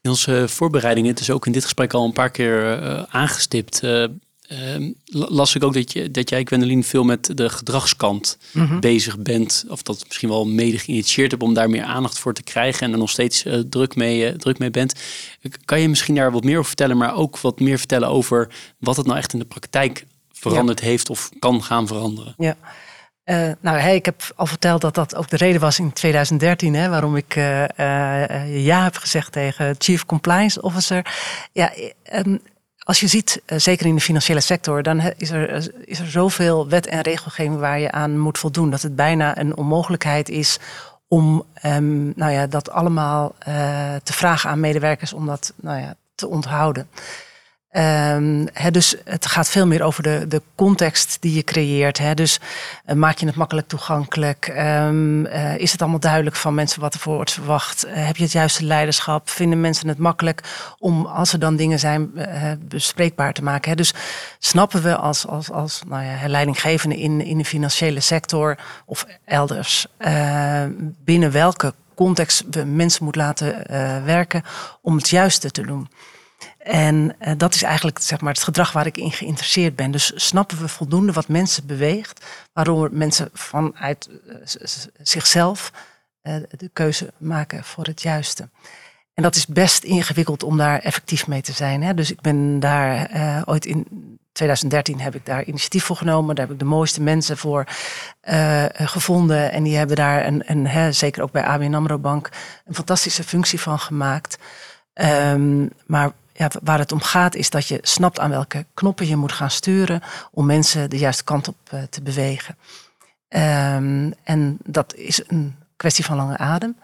In onze voorbereidingen, het is ook in dit gesprek al een paar keer aangestipt... Ehm, las ik ook dat, je, dat jij, Gwendoline, veel met de gedragskant mm -hmm. bezig bent. Of dat misschien wel mede geïnitieerd hebt om daar meer aandacht voor te krijgen. En er nog steeds druk, mee, druk mee bent. Kan je misschien daar wat meer over vertellen, maar ook wat meer vertellen over wat het nou echt in de praktijk veranderd heeft of kan gaan veranderen. Ja. Uh, nou, hey, ik heb al verteld dat dat ook de reden was in 2013, hè, waarom ik uh, ja heb gezegd tegen Chief Compliance Officer. Ja, um, als je ziet, eh, zeker in de financiële sector, dan is er, is er zoveel wet en regelgeving waar je aan moet voldoen. Dat het bijna een onmogelijkheid is om um, nou ja, dat allemaal te vragen aan medewerkers om dat nou ja, te onthouden. Um, dus het gaat veel meer over de, de context die je creëert. Dus uh, maak je het makkelijk toegankelijk? Um, uh, is het allemaal duidelijk van mensen wat er voor wordt verwacht? Uh, heb je het juiste leiderschap? Vinden mensen het makkelijk om, als er dan dingen zijn, bespreekbaar te maken? Dus snappen we als, als, als nou ja, leidinggevende in, in de financiële sector of elders binnen welke context we mensen moeten laten werken om het juiste te doen? En uh, dat is eigenlijk zeg maar, het gedrag waar ik in geïnteresseerd ben. Dus snappen we voldoende wat mensen beweegt, waardoor mensen vanuit uh, zichzelf uh, de keuze maken voor het juiste. En dat is best ingewikkeld om daar effectief mee te zijn. Hè? Dus ik ben daar ooit in 2013 heb ik daar initiatief voor genomen. Daar heb ik de mooiste mensen voor gevonden. En die hebben daar, een, een, hè, zeker ook bij ABN AMRO Bank, een fantastische functie van gemaakt. Um, maar ja, waar het om gaat is dat je snapt aan welke knoppen je moet gaan sturen om mensen de juiste kant op uh, te bewegen. Um, en dat is een kwestie van lange adem.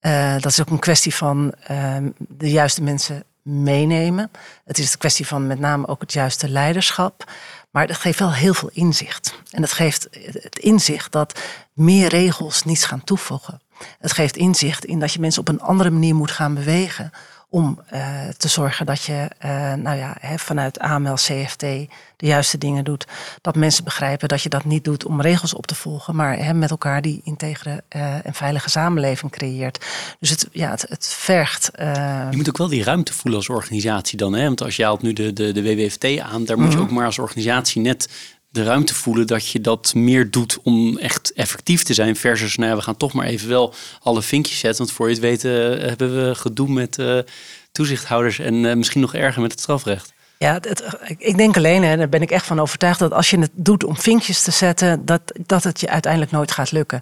Uh, dat is ook een kwestie van um, de juiste mensen meenemen. Het is een kwestie van met name ook het juiste leiderschap. Maar het geeft wel heel veel inzicht. En het geeft het inzicht dat meer regels niets gaan toevoegen. Het geeft inzicht in dat je mensen op een andere manier moet gaan bewegen om uh, te zorgen dat je uh, nou ja, hè, vanuit AML, CFT de juiste dingen doet. Dat mensen begrijpen dat je dat niet doet om regels op te volgen, maar hè, met elkaar die integere uh, en veilige samenleving creëert. Dus het, ja, het, het vergt. je moet ook wel die ruimte voelen als organisatie dan. Hè? Want als je haalt nu de, de, de WWFT aan, daar moet je mhm. ook maar als organisatie net de ruimte voelen dat je dat meer doet om echt effectief te zijn. Versus, nou ja, we gaan toch maar even wel alle vinkjes zetten. Want voor je het weten eh, hebben we gedoe met uh, toezichthouders en uh, misschien nog erger met het strafrecht. Ja, ik denk alleen, en daar ben ik echt van overtuigd, dat als je het doet om vinkjes te zetten, dat, dat het je uiteindelijk nooit gaat lukken.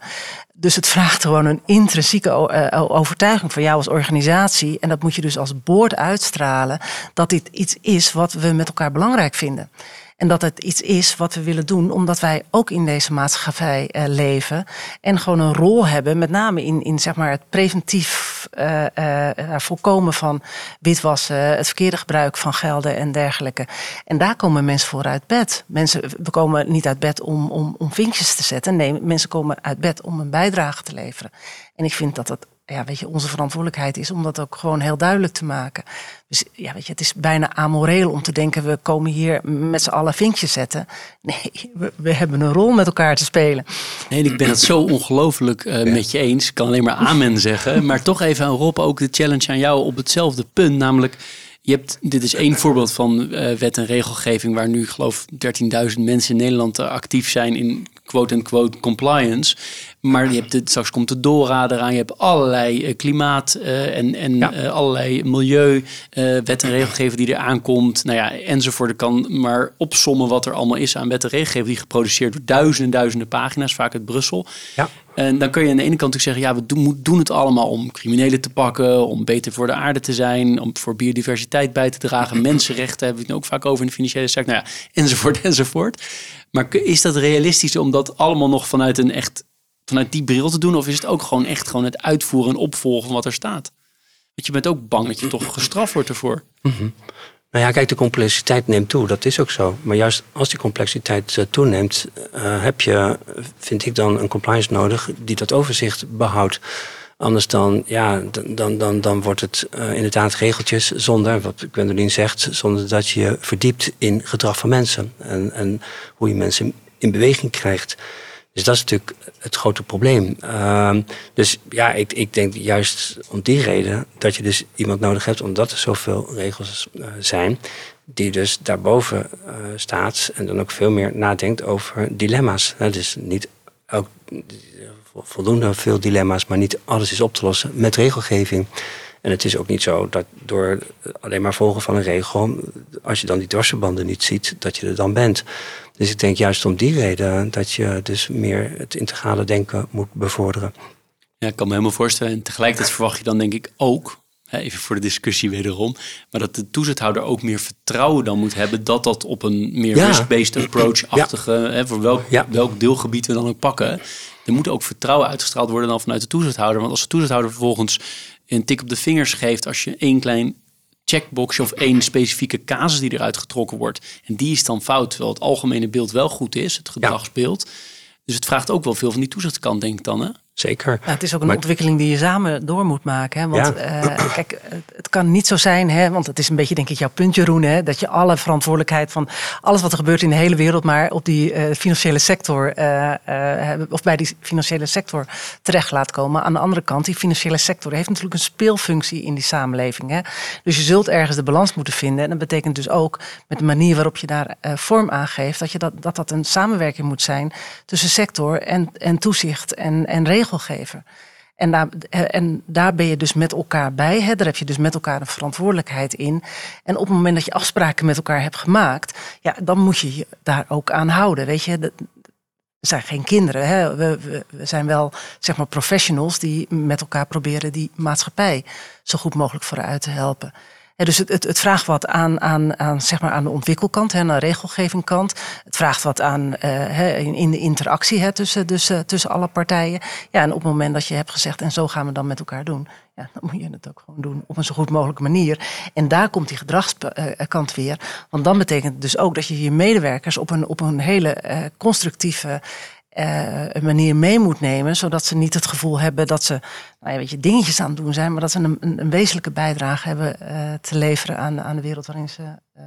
Dus het vraagt gewoon een intrinsieke overtuiging van jou als organisatie. En dat moet je dus als boord uitstralen, dat dit iets is wat we met elkaar belangrijk vinden. En dat het iets is wat we willen doen, omdat wij ook in deze maatschappij uh, leven. En gewoon een rol hebben, met name in, in zeg maar het preventief uh, uh, voorkomen van witwassen, het verkeerde gebruik van gelden en dergelijke. En daar komen mensen voor uit bed. Mensen komen niet uit bed om, om, om vinkjes te zetten. Nee, mensen komen uit bed om een bijdrage te leveren. En ik vind dat dat ja, weet je, onze verantwoordelijkheid is om dat ook gewoon heel duidelijk te maken. Dus ja, weet je, het is bijna amoreel om te denken, we komen hier met z'n allen vinkjes zetten. Nee, we, we, hebben een rol met elkaar te spelen. Nee, ik ben het zo ongelooflijk uh, met je eens. Ik kan alleen maar amen zeggen. Maar toch even aan Rob, ook de challenge aan jou op hetzelfde punt. Namelijk, je hebt, dit is één voorbeeld van uh, wet en regelgeving waar nu, geloof 13.000 mensen in Nederland actief zijn in quote-unquote compliance. Maar je hebt het, straks komt de DORA eraan. Je hebt allerlei uh, klimaat uh, en, en ja. uh, allerlei milieu, wet en regelgeving die er aankomt. Nou ja, enzovoort. Ik kan maar opsommen wat er allemaal is aan wet en regelgeving die geproduceerd door duizenden en duizenden pagina's, vaak uit Brussel. Ja. En dan kun je aan de ene kant ook zeggen, ja, we doen, doen het allemaal om criminelen te pakken, om beter voor de aarde te zijn, om voor biodiversiteit bij te dragen, mensenrechten hebben we het ook vaak over in de financiële sector, nou ja, enzovoort, enzovoort. Maar is dat realistisch om dat allemaal nog vanuit een echt vanuit die bril te doen? Of is het ook gewoon echt gewoon het uitvoeren en opvolgen van wat er staat? Want je bent ook bang dat je toch gestraft wordt ervoor. Mm Nou ja, kijk, de complexiteit neemt toe, dat is ook zo. Maar juist als die complexiteit uh, toeneemt, uh, heb je, vind ik dan, een compliance nodig die dat overzicht behoudt. Anders dan, ja, dan, dan, dan wordt het uh, inderdaad regeltjes zonder, wat Gwendoline zegt, zonder dat je verdiept in gedrag van mensen. En, en hoe je mensen in beweging krijgt. Dus dat is natuurlijk het grote probleem. Uh, dus ja, ik, ik denk juist om die reden dat je dus iemand nodig hebt, omdat er zoveel regels uh, zijn, die dus daarboven uh, staat en dan ook veel meer nadenkt over dilemma's. dus niet ook voldoende veel dilemma's, maar niet alles is op te lossen met regelgeving. En het is ook niet zo dat door alleen maar volgen van een regel, als je dan die dwarsverbanden niet ziet, dat je er dan bent. Dus ik denk juist om die reden dat je dus meer het integrale denken moet bevorderen. Ja, ik kan me helemaal voorstellen. En tegelijkertijd verwacht je dan denk ik ook even voor de discussie wederom, maar dat de toezichthouder ook meer vertrouwen dan moet hebben dat dat op een meer Ja. risk-based approach-achtige, hè, voor welk, Ja. welk deelgebied we dan ook pakken, er moet ook vertrouwen uitgestraald worden dan vanuit de toezichthouder. Want als de toezichthouder vervolgens een tik op de vingers geeft als je één klein checkboxje of één specifieke casus die eruit getrokken wordt. En die is dan fout, terwijl het algemene beeld wel goed is, het gedragsbeeld. Dus het vraagt ook wel veel van die toezichtkant, denk ik dan. Hè? Zeker. Ja, het is ook een Maar- ontwikkeling die je samen door moet maken. Hè? Want Ja. eh, kijk, het, kan niet zo zijn, hè? want het is een beetje denk ik jouw punt Jeroen, hè? dat je alle verantwoordelijkheid van alles wat er gebeurt in de hele wereld maar op die eh, financiële sector eh, eh, of bij die financiële sector terecht laat komen. Aan de andere kant, die financiële sector heeft natuurlijk een speelfunctie in die samenleving. Hè? Dus je zult ergens de balans moeten vinden. En dat betekent dus ook met de manier waarop je daar eh, vorm aan geeft, dat, je dat, dat dat een samenwerking moet zijn tussen sector en, en toezicht en, en En daar, eh, en daar ben je dus met elkaar bij. Hè? Daar heb je dus met elkaar een verantwoordelijkheid in. En op het moment dat je afspraken met elkaar hebt gemaakt, ja, dan moet je je daar ook aan houden. Weet je, we zijn geen kinderen. Hè? We, we, we zijn wel zeg maar professionals die met elkaar proberen die maatschappij zo goed mogelijk vooruit te helpen. Dus het, het, het vraagt wat aan, aan, aan, zeg maar aan de ontwikkelkant, hè, aan de regelgevingkant. Het vraagt wat aan eh, hè, in, de interactie hè, tussen, dus, tussen alle partijen. Ja, en op het moment dat je hebt gezegd, en zo gaan we dan met elkaar doen, ja, dan moet je het ook gewoon doen op een zo goed mogelijke manier. En daar komt die gedragskant weer. Want dan betekent het dus ook dat je je medewerkers op een, op een hele eh, eh, manier mee moet nemen. Zodat ze niet het gevoel hebben dat ze nou ja, weet je, dingetjes aan het doen zijn. Maar dat ze een, een, een wezenlijke bijdrage hebben eh, te leveren aan, aan de wereld waarin ze eh,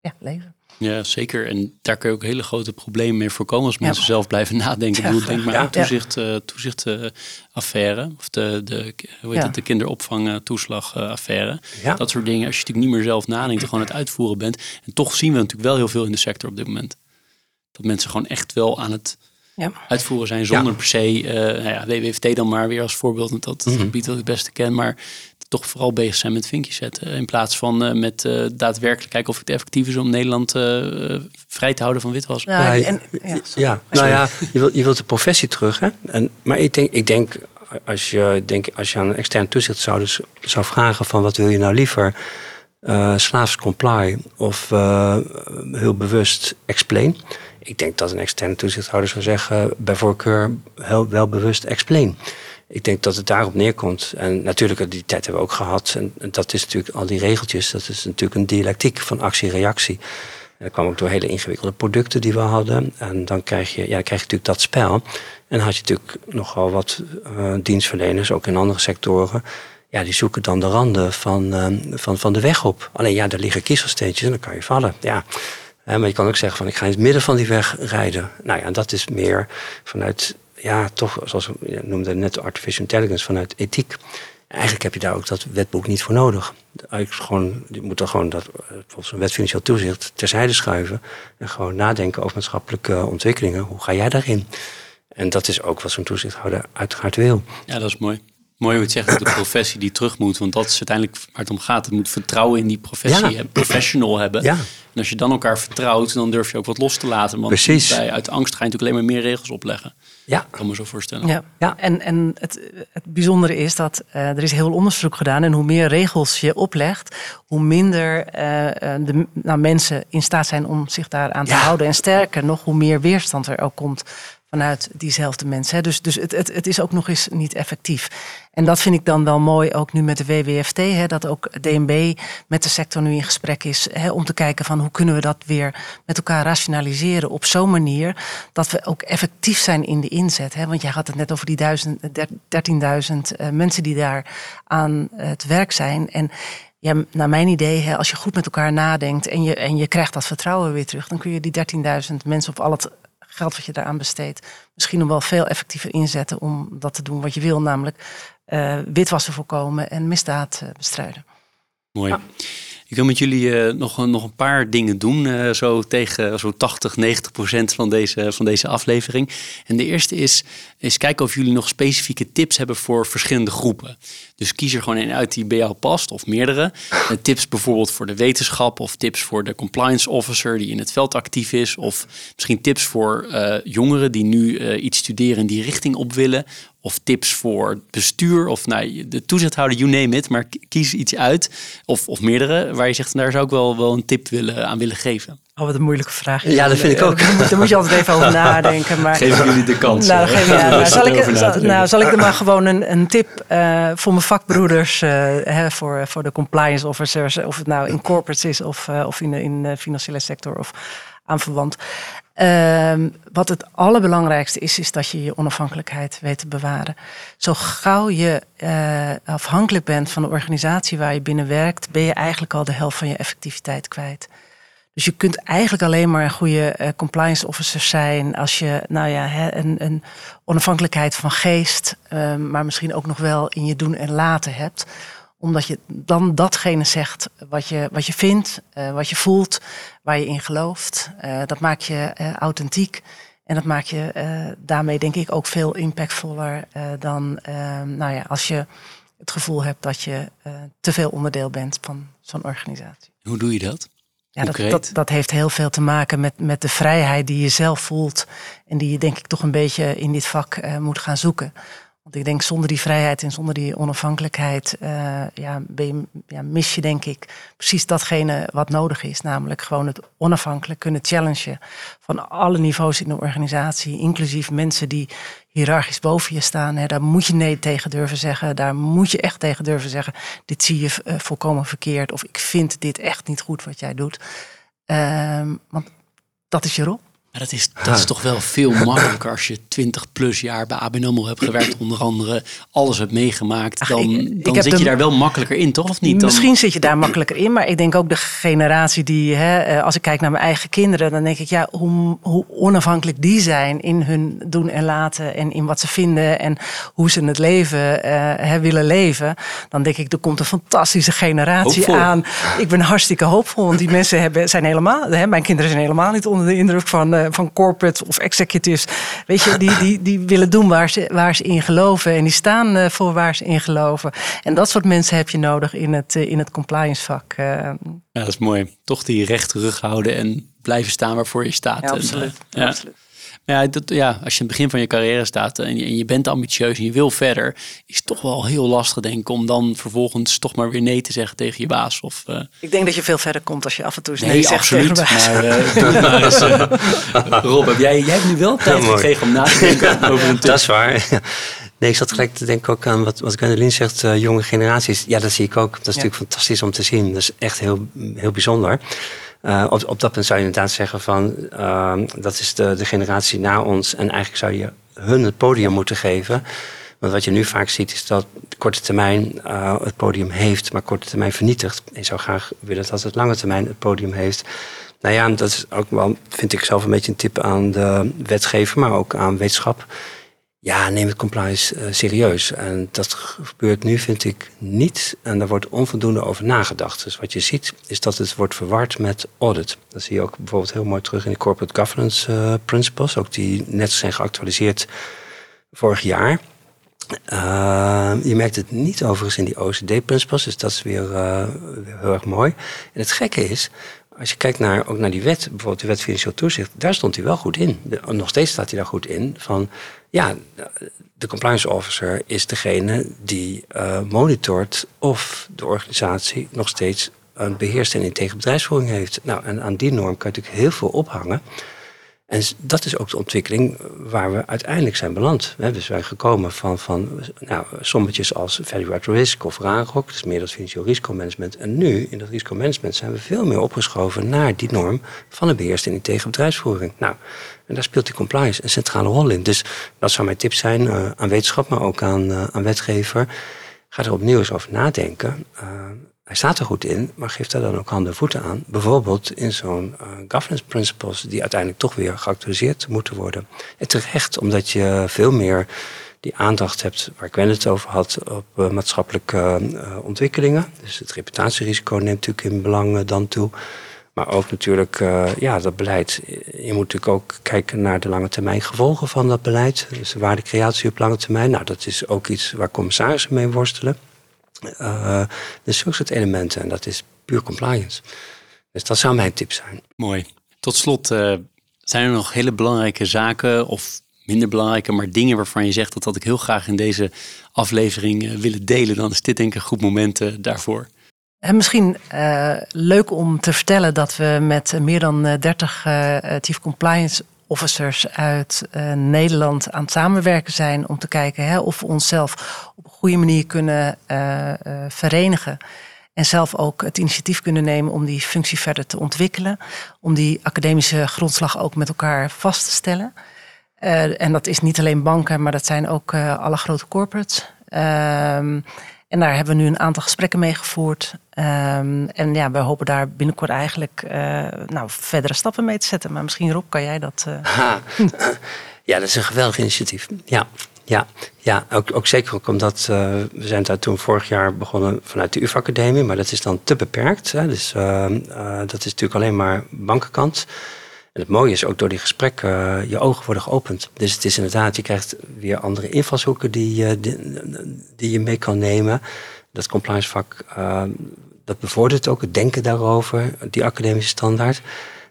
ja, leven. Ja, zeker. En daar kun je ook hele grote problemen mee voorkomen als Ja. mensen zelf blijven nadenken. Ja, Ik bedoel, denk maar ja. aan toezicht, eh, toezichtaffaire of de, de, hoe heet Ja. het, de kinderopvangtoeslagaffaire. Ja. Dat soort dingen. Als je natuurlijk niet meer zelf nadenkt en gewoon aan het uitvoeren bent. En toch zien we natuurlijk wel heel veel in de sector op dit moment. Dat mensen gewoon echt wel aan het Ja. uitvoeren zijn zonder per se, eh nou ja, WWFT dan maar weer als voorbeeld, want dat is het gebied dat ik het beste ken, maar toch vooral bezig zijn met vinkjes zetten. In plaats van eh, met eh, daadwerkelijk kijken of het effectief is om Nederland eh, vrij te houden van witwas. Nou, Ja, en, ja, Ja, nou ja, je wilt, je wilt de professie terug. Hè? En, maar ik denk, ik denk, als je, denk, als je aan een extern toezicht zou, dus, zou vragen van wat wil je nou liever? eh slaafs comply of eh, heel bewust explain. Ik denk dat een externe toezichthouder zou zeggen, bij voorkeur wel bewust explain. Ik denk dat het daarop neerkomt. En natuurlijk, die tijd hebben we ook gehad. En, dat is natuurlijk al die regeltjes. Dat is natuurlijk een dialectiek van actie-reactie. Dat kwam ook door hele ingewikkelde producten die we hadden. En dan krijg je, ja, krijg je natuurlijk dat spel. En dan had je natuurlijk nogal wat eh, dienstverleners, ook in andere sectoren. Ja, die zoeken dan de randen van, eh, van, van de weg op. Alleen ja, daar liggen kiezelsteentjes en dan kan je vallen. Ja. Maar je kan ook zeggen van ik ga in het midden van die weg rijden. Nou ja, dat is meer vanuit, ja, toch zoals we noemden net artificial intelligence, vanuit ethiek. Eigenlijk heb je daar ook dat wetboek niet voor nodig. Gewoon, je moet dan gewoon dat, eh, volgens een wet financieel toezicht terzijde schuiven. En gewoon nadenken over maatschappelijke ontwikkelingen. Hoe ga jij daarin? En dat is ook wat zo'n toezichthouder uiteraard wil. Ja, dat is mooi. Mooi hoe je het zegt, de professie die terug moet. Want dat is uiteindelijk waar het om gaat. Het moet vertrouwen in die professie Ja. en professional hebben. Ja. En als je dan elkaar vertrouwt, dan durf je ook wat los te laten. Want Precies. Bij, uit angst ga je natuurlijk alleen maar meer regels opleggen. Ja, kan me zo voorstellen. Ja. Ja. En, en het, het bijzondere is dat eh, er is heel veel onderzoek gedaan. En hoe meer regels je oplegt, hoe minder eh, eh, de nou, mensen in staat zijn om zich daaraan te Ja. houden. En sterker nog, hoe meer weerstand er ook komt vanuit diezelfde mensen. Dus, dus het, het, het is ook nog eens niet effectief. En dat vind ik dan wel mooi, ook nu met de WWFT, hè, dat ook DNB met de sector nu in gesprek is. Hè, om te kijken van hoe kunnen we dat weer met elkaar rationaliseren op zo'n manier dat we ook effectief zijn in de inzet. Hè. Want jij had het net over die duizend- der- 13.000 eh, mensen die daar aan het werk zijn. En ja, naar mijn idee, als je goed met elkaar nadenkt en je, en je krijgt dat vertrouwen weer terug, dan kun je die 13.000 mensen op al het geld wat je daaraan besteedt, misschien nog wel veel effectiever inzetten om dat te doen wat je wil, namelijk eh, witwassen voorkomen en misdaad eh, bestrijden. Mooi. Ik wil met jullie eh, nog, een- nog een paar dingen doen, eh, zo tegen zo 80, 90 procent van deze, van deze aflevering. En de eerste is, is kijken of jullie nog specifieke tips hebben voor verschillende groepen. Dus kies er gewoon een uit die bij jou past, of meerdere. Eh, tips bijvoorbeeld voor de wetenschap, of tips voor de compliance officer die in het veld actief is, of misschien tips voor eh, jongeren die nu eh, iets studeren in die richting op willen. of tips voor bestuur of nou, de toezichthouder, you name it. Maar kies iets uit of, of meerdere waar je zegt, daar zou ik wel, wel een tip willen, aan willen geven. Oh, wat een moeilijke vraag. Ja, dat vind ik ook. Daar moet, je altijd even over nadenken. Maar... Geven jullie de kans. Nou, geef, ja, nou, zal, ik, zal, nou, zal ik er maar gewoon een, een tip uh, voor mijn vakbroeders, uh, hè, voor, voor de compliance officers, of het nou in corporates is of, uh, of in de, in de financiële sector of aanverwant. Uh, wat het allerbelangrijkste is, is dat je je onafhankelijkheid weet te bewaren. Zo gauw je afhankelijk bent van de organisatie waar je binnen werkt, ben je eigenlijk al de helft van je effectiviteit kwijt. Dus je kunt eigenlijk alleen maar een goede uh, compliance officer zijn als je, nou ja, een, een, onafhankelijkheid van geest, uh, maar misschien ook nog wel in je doen en laten hebt omdat je dan datgene zegt wat je, wat je vindt, uh, wat je voelt, waar je in gelooft. Uh, dat maakt je authentiek. En dat maakt je daarmee denk ik ook veel impactvoller dan nou ja, als je het gevoel hebt dat je te veel onderdeel bent van zo'n organisatie. Hoe doe je dat? Ja, dat, dat, dat, heeft heel veel te maken met, met de vrijheid die je zelf voelt. En die je denk ik toch een beetje in dit vak moet gaan zoeken. Want ik denk zonder die vrijheid en zonder die onafhankelijkheid uh, ja, ja, mis je denk ik precies datgene wat nodig is. Namelijk gewoon het onafhankelijk kunnen challengen van alle niveaus in de organisatie. Inclusief mensen die hiërarchisch boven je staan. Hè, daar moet je nee tegen durven zeggen. Daar moet je echt tegen durven zeggen. Dit zie je uh, volkomen verkeerd. Of ik vind dit echt niet goed wat jij doet. Uh, want dat is je rol. Maar dat is, dat is toch wel veel makkelijker als je 20 plus jaar bij ABN AMRO hebt gewerkt, onder andere alles hebt meegemaakt. Ach, dan ik, dan zit je daar wel makkelijker in, toch? Of niet? Dan... Misschien zit je daar makkelijker in, maar ik denk ook de generatie die, hè, eh, als ik kijk naar mijn eigen kinderen, dan denk ik, ja, hoe, hoe onafhankelijk die zijn in hun doen en laten en in wat ze vinden en hoe ze het leven hè, willen leven. Dan denk ik, er komt een fantastische generatie hoopvol. aan. Ik ben hartstikke hoopvol, want die mensen hebben, zijn helemaal, hè, mijn kinderen zijn helemaal niet onder de indruk van. Uh, van corporate of executives. Weet je, die, die, die willen doen waar ze, waar ze in geloven. En die staan uh, voor waar ze in geloven. En dat soort mensen heb je nodig in het, uh, in het compliance vak. Uh. Ja, dat is mooi. Toch die recht terug houden en blijven staan waarvoor je staat. Ja, absoluut. En, ja. absoluut. Ja, dat, ja, als je in het begin van je carrière staat en je, en je, bent ambitieus en je wil verder, is het toch wel heel lastig, denk ik, om dan vervolgens toch maar weer nee te zeggen tegen je baas. Of, uh... Ik denk dat je veel verder komt als je af en toe eens nee, nee zegt absoluut, tegen maar, uh, doe maar eens. Uh, Rob, heb jij, jij hebt nu wel tijd gekregen om na te denken over een tip. Dat is waar. Nee, ik zat gelijk te denken ook aan wat, wat Gwendolyn zegt, jonge generaties. Ja, dat zie ik ook. Dat is ja. natuurlijk fantastisch om te zien. Dat is echt heel, heel bijzonder. Uh, op, op, dat punt zou je inderdaad zeggen van uh, dat is de, de generatie na ons en eigenlijk zou je hun het podium moeten geven. Want wat je nu vaak ziet is dat korte termijn uh, het podium heeft, maar korte termijn vernietigt. En zou graag willen dat het lange termijn het podium heeft. Nou ja, dat is ook wel, vind ik zelf een beetje een tip aan de wetgever, maar ook aan wetenschap. Ja, neem het compliance uh, serieus. En dat gebeurt nu, vind ik, niet. En daar wordt onvoldoende over nagedacht. Dus wat je ziet, is dat het wordt verward met audit. Dat zie je ook bijvoorbeeld heel mooi terug in de corporate governance uh, principles. Ook die net zijn geactualiseerd vorig jaar. Uh, je merkt het niet overigens in die OCD-principles, dus dat is weer, weer heel erg mooi. En het gekke is, als je kijkt naar, ook naar die wet, bijvoorbeeld de wet financieel toezicht, daar stond hij wel goed in. Nog steeds staat hij daar goed in. Van ja, de compliance officer is degene die uh, monitort of de organisatie nog steeds een beheerste en integer bedrijfsvoering heeft. Nou, en aan die norm kan je natuurlijk heel veel ophangen. En dat is ook de ontwikkeling waar we uiteindelijk zijn beland. We zijn gekomen van, van nou, sommetjes als value at risk of RAROC, dus meer dat financieel risicomanagement. En nu, in dat risicomanagement, zijn we veel meer opgeschoven naar die norm van een beheerste en integer bedrijfsvoering. Nou, en daar speelt die compliance een centrale rol in. Dus dat zou mijn tip zijn uh, aan wetenschap, maar ook aan, uh, aan wetgever. Ga er opnieuw eens over nadenken. Uh, hij staat er goed in, maar geeft daar dan ook handen en voeten aan. Bijvoorbeeld in zo'n uh, governance principles, die uiteindelijk toch weer geactualiseerd moeten worden. En terecht, omdat je veel meer die aandacht hebt, waar ik het over had, op uh, maatschappelijke uh, ontwikkelingen. Dus het reputatierisico neemt natuurlijk in belang dan toe. Maar ook natuurlijk, ja, dat beleid. Je moet natuurlijk ook kijken naar de lange termijn gevolgen van dat beleid. Dus de waardecreatie op lange termijn. Nou, dat is ook iets waar commissarissen mee worstelen. Uh, dus zulke soort elementen. En dat is puur compliance. Dus dat zou mijn tip zijn. Mooi. Tot slot, uh, zijn er nog hele belangrijke zaken of minder belangrijke, maar dingen waarvan je zegt dat had ik heel graag in deze aflevering willen delen, dan is dit denk ik een goed moment daarvoor. En misschien leuk om te vertellen dat we met meer dan 30 chief compliance officers uit Nederland aan het samenwerken zijn om te kijken hè, of we onszelf op een goede manier kunnen verenigen. En zelf ook het initiatief kunnen nemen om die functie verder te ontwikkelen. Om die academische grondslag ook met elkaar vast te stellen. En dat is niet alleen banken, maar dat zijn ook alle grote corporates. En daar hebben we nu een aantal gesprekken mee gevoerd. Um, en ja, we hopen daar binnenkort eigenlijk uh, nou, verdere stappen mee te zetten. Maar misschien Rob, kan jij dat... ja, dat is een geweldig initiatief. Ja, ja, ja ook, ook zeker ook omdat uh, we zijn daar toen vorig jaar begonnen vanuit de UvA-academie, maar dat is dan te beperkt. Hè, dus uh, dat is natuurlijk alleen maar bankenkant. En het mooie is ook door die gesprekken je ogen worden geopend. Dus het is inderdaad, je krijgt weer andere invalshoeken die, die, die je mee kan nemen. Dat compliance vak, dat bevordert ook het denken daarover, die academische standaard.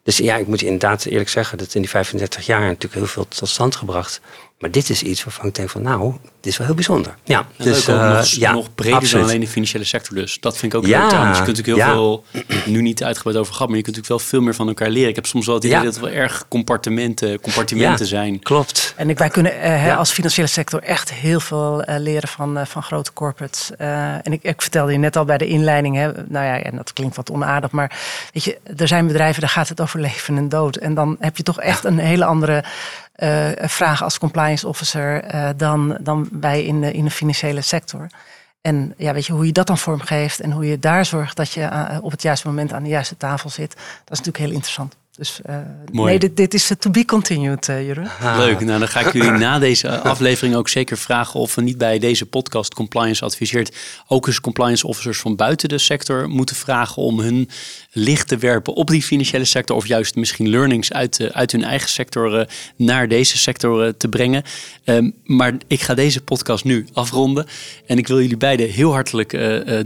Dus ja, ik moet inderdaad eerlijk zeggen dat in die 35 jaar natuurlijk heel veel tot stand gebracht. Maar dit is iets waarvan ik denk van nou, dit is wel heel bijzonder. Ja, dus uh, nog, ja, nog breder absoluut. dan alleen de financiële sector dus. Dat vind ik ook ja, leuk trouwens. Je kunt natuurlijk heel veel, nu niet uitgebreid over gehad, maar je kunt natuurlijk wel veel meer van elkaar leren. Ik heb soms wel het idee dat het wel erg compartimenten, compartimenten zijn. Klopt. En ik, wij kunnen uh, als financiële sector echt heel veel uh, leren van, van grote corporates. en ik, ik, vertelde je net al bij de inleiding, hè, nou ja, en dat klinkt wat onaardig, maar weet je, er zijn bedrijven, daar gaat het over leven en dood. En dan heb je toch echt een hele andere vragen als compliance officer uh, dan, dan wij in de, in de financiële sector. En ja, weet je, hoe je dat dan vormgeeft en hoe je daar zorgt dat je uh, op het juiste moment aan de juiste tafel zit, dat is natuurlijk heel interessant. Dus uh, nee, dit, dit is to be continued, uh, Jeroen. Leuk. Nou, dan ga ik jullie na deze aflevering ook zeker vragen of we niet bij deze podcast Compliance adviseert ook eens compliance officers van buiten de sector moeten vragen om hun licht te werpen op die financiële sector of juist misschien learnings uit, uh, uit hun eigen sector naar deze sector te brengen. Um, maar ik ga deze podcast nu afronden en ik wil jullie beiden heel hartelijk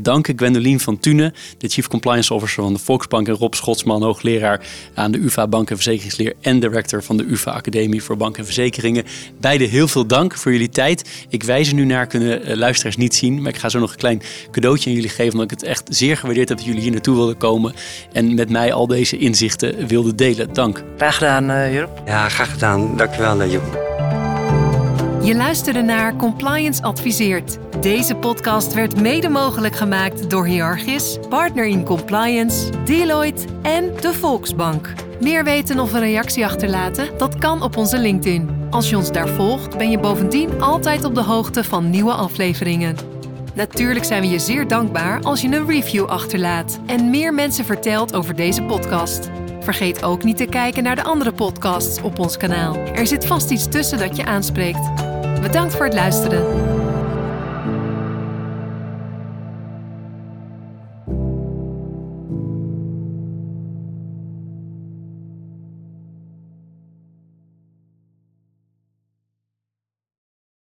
danken. Gwendoline van Tune, de Chief Compliance Officer van de Volksbank en Rob Schotsman, hoogleraar aan de de UvA Bank en Verzekeringsleer en director van de UvA Academie voor Bank en Verzekeringen. Beide heel veel dank voor jullie tijd. Ik wijs er nu naar, kunnen uh, luisteraars niet zien, maar ik ga zo nog een klein cadeautje aan jullie geven, omdat ik het echt zeer gewaardeerd heb dat jullie hier naartoe wilden komen en met mij al deze inzichten wilden delen. Dank. Graag gedaan, uh, Jeroen. Ja, graag gedaan. Dankjewel, uh, Jeroen. Je luisterde naar Compliance Adviseert. Deze podcast werd mede mogelijk gemaakt door Hierarchis, Partner in Compliance, Deloitte en de Volksbank. Meer weten of een reactie achterlaten? Dat kan op onze LinkedIn. Als je ons daar volgt, ben je bovendien altijd op de hoogte van nieuwe afleveringen. Natuurlijk zijn we je zeer dankbaar als je een review achterlaat en meer mensen vertelt over deze podcast. Vergeet ook niet te kijken naar de andere podcasts op ons kanaal. Er zit vast iets tussen dat je aanspreekt. Bedankt voor het luisteren.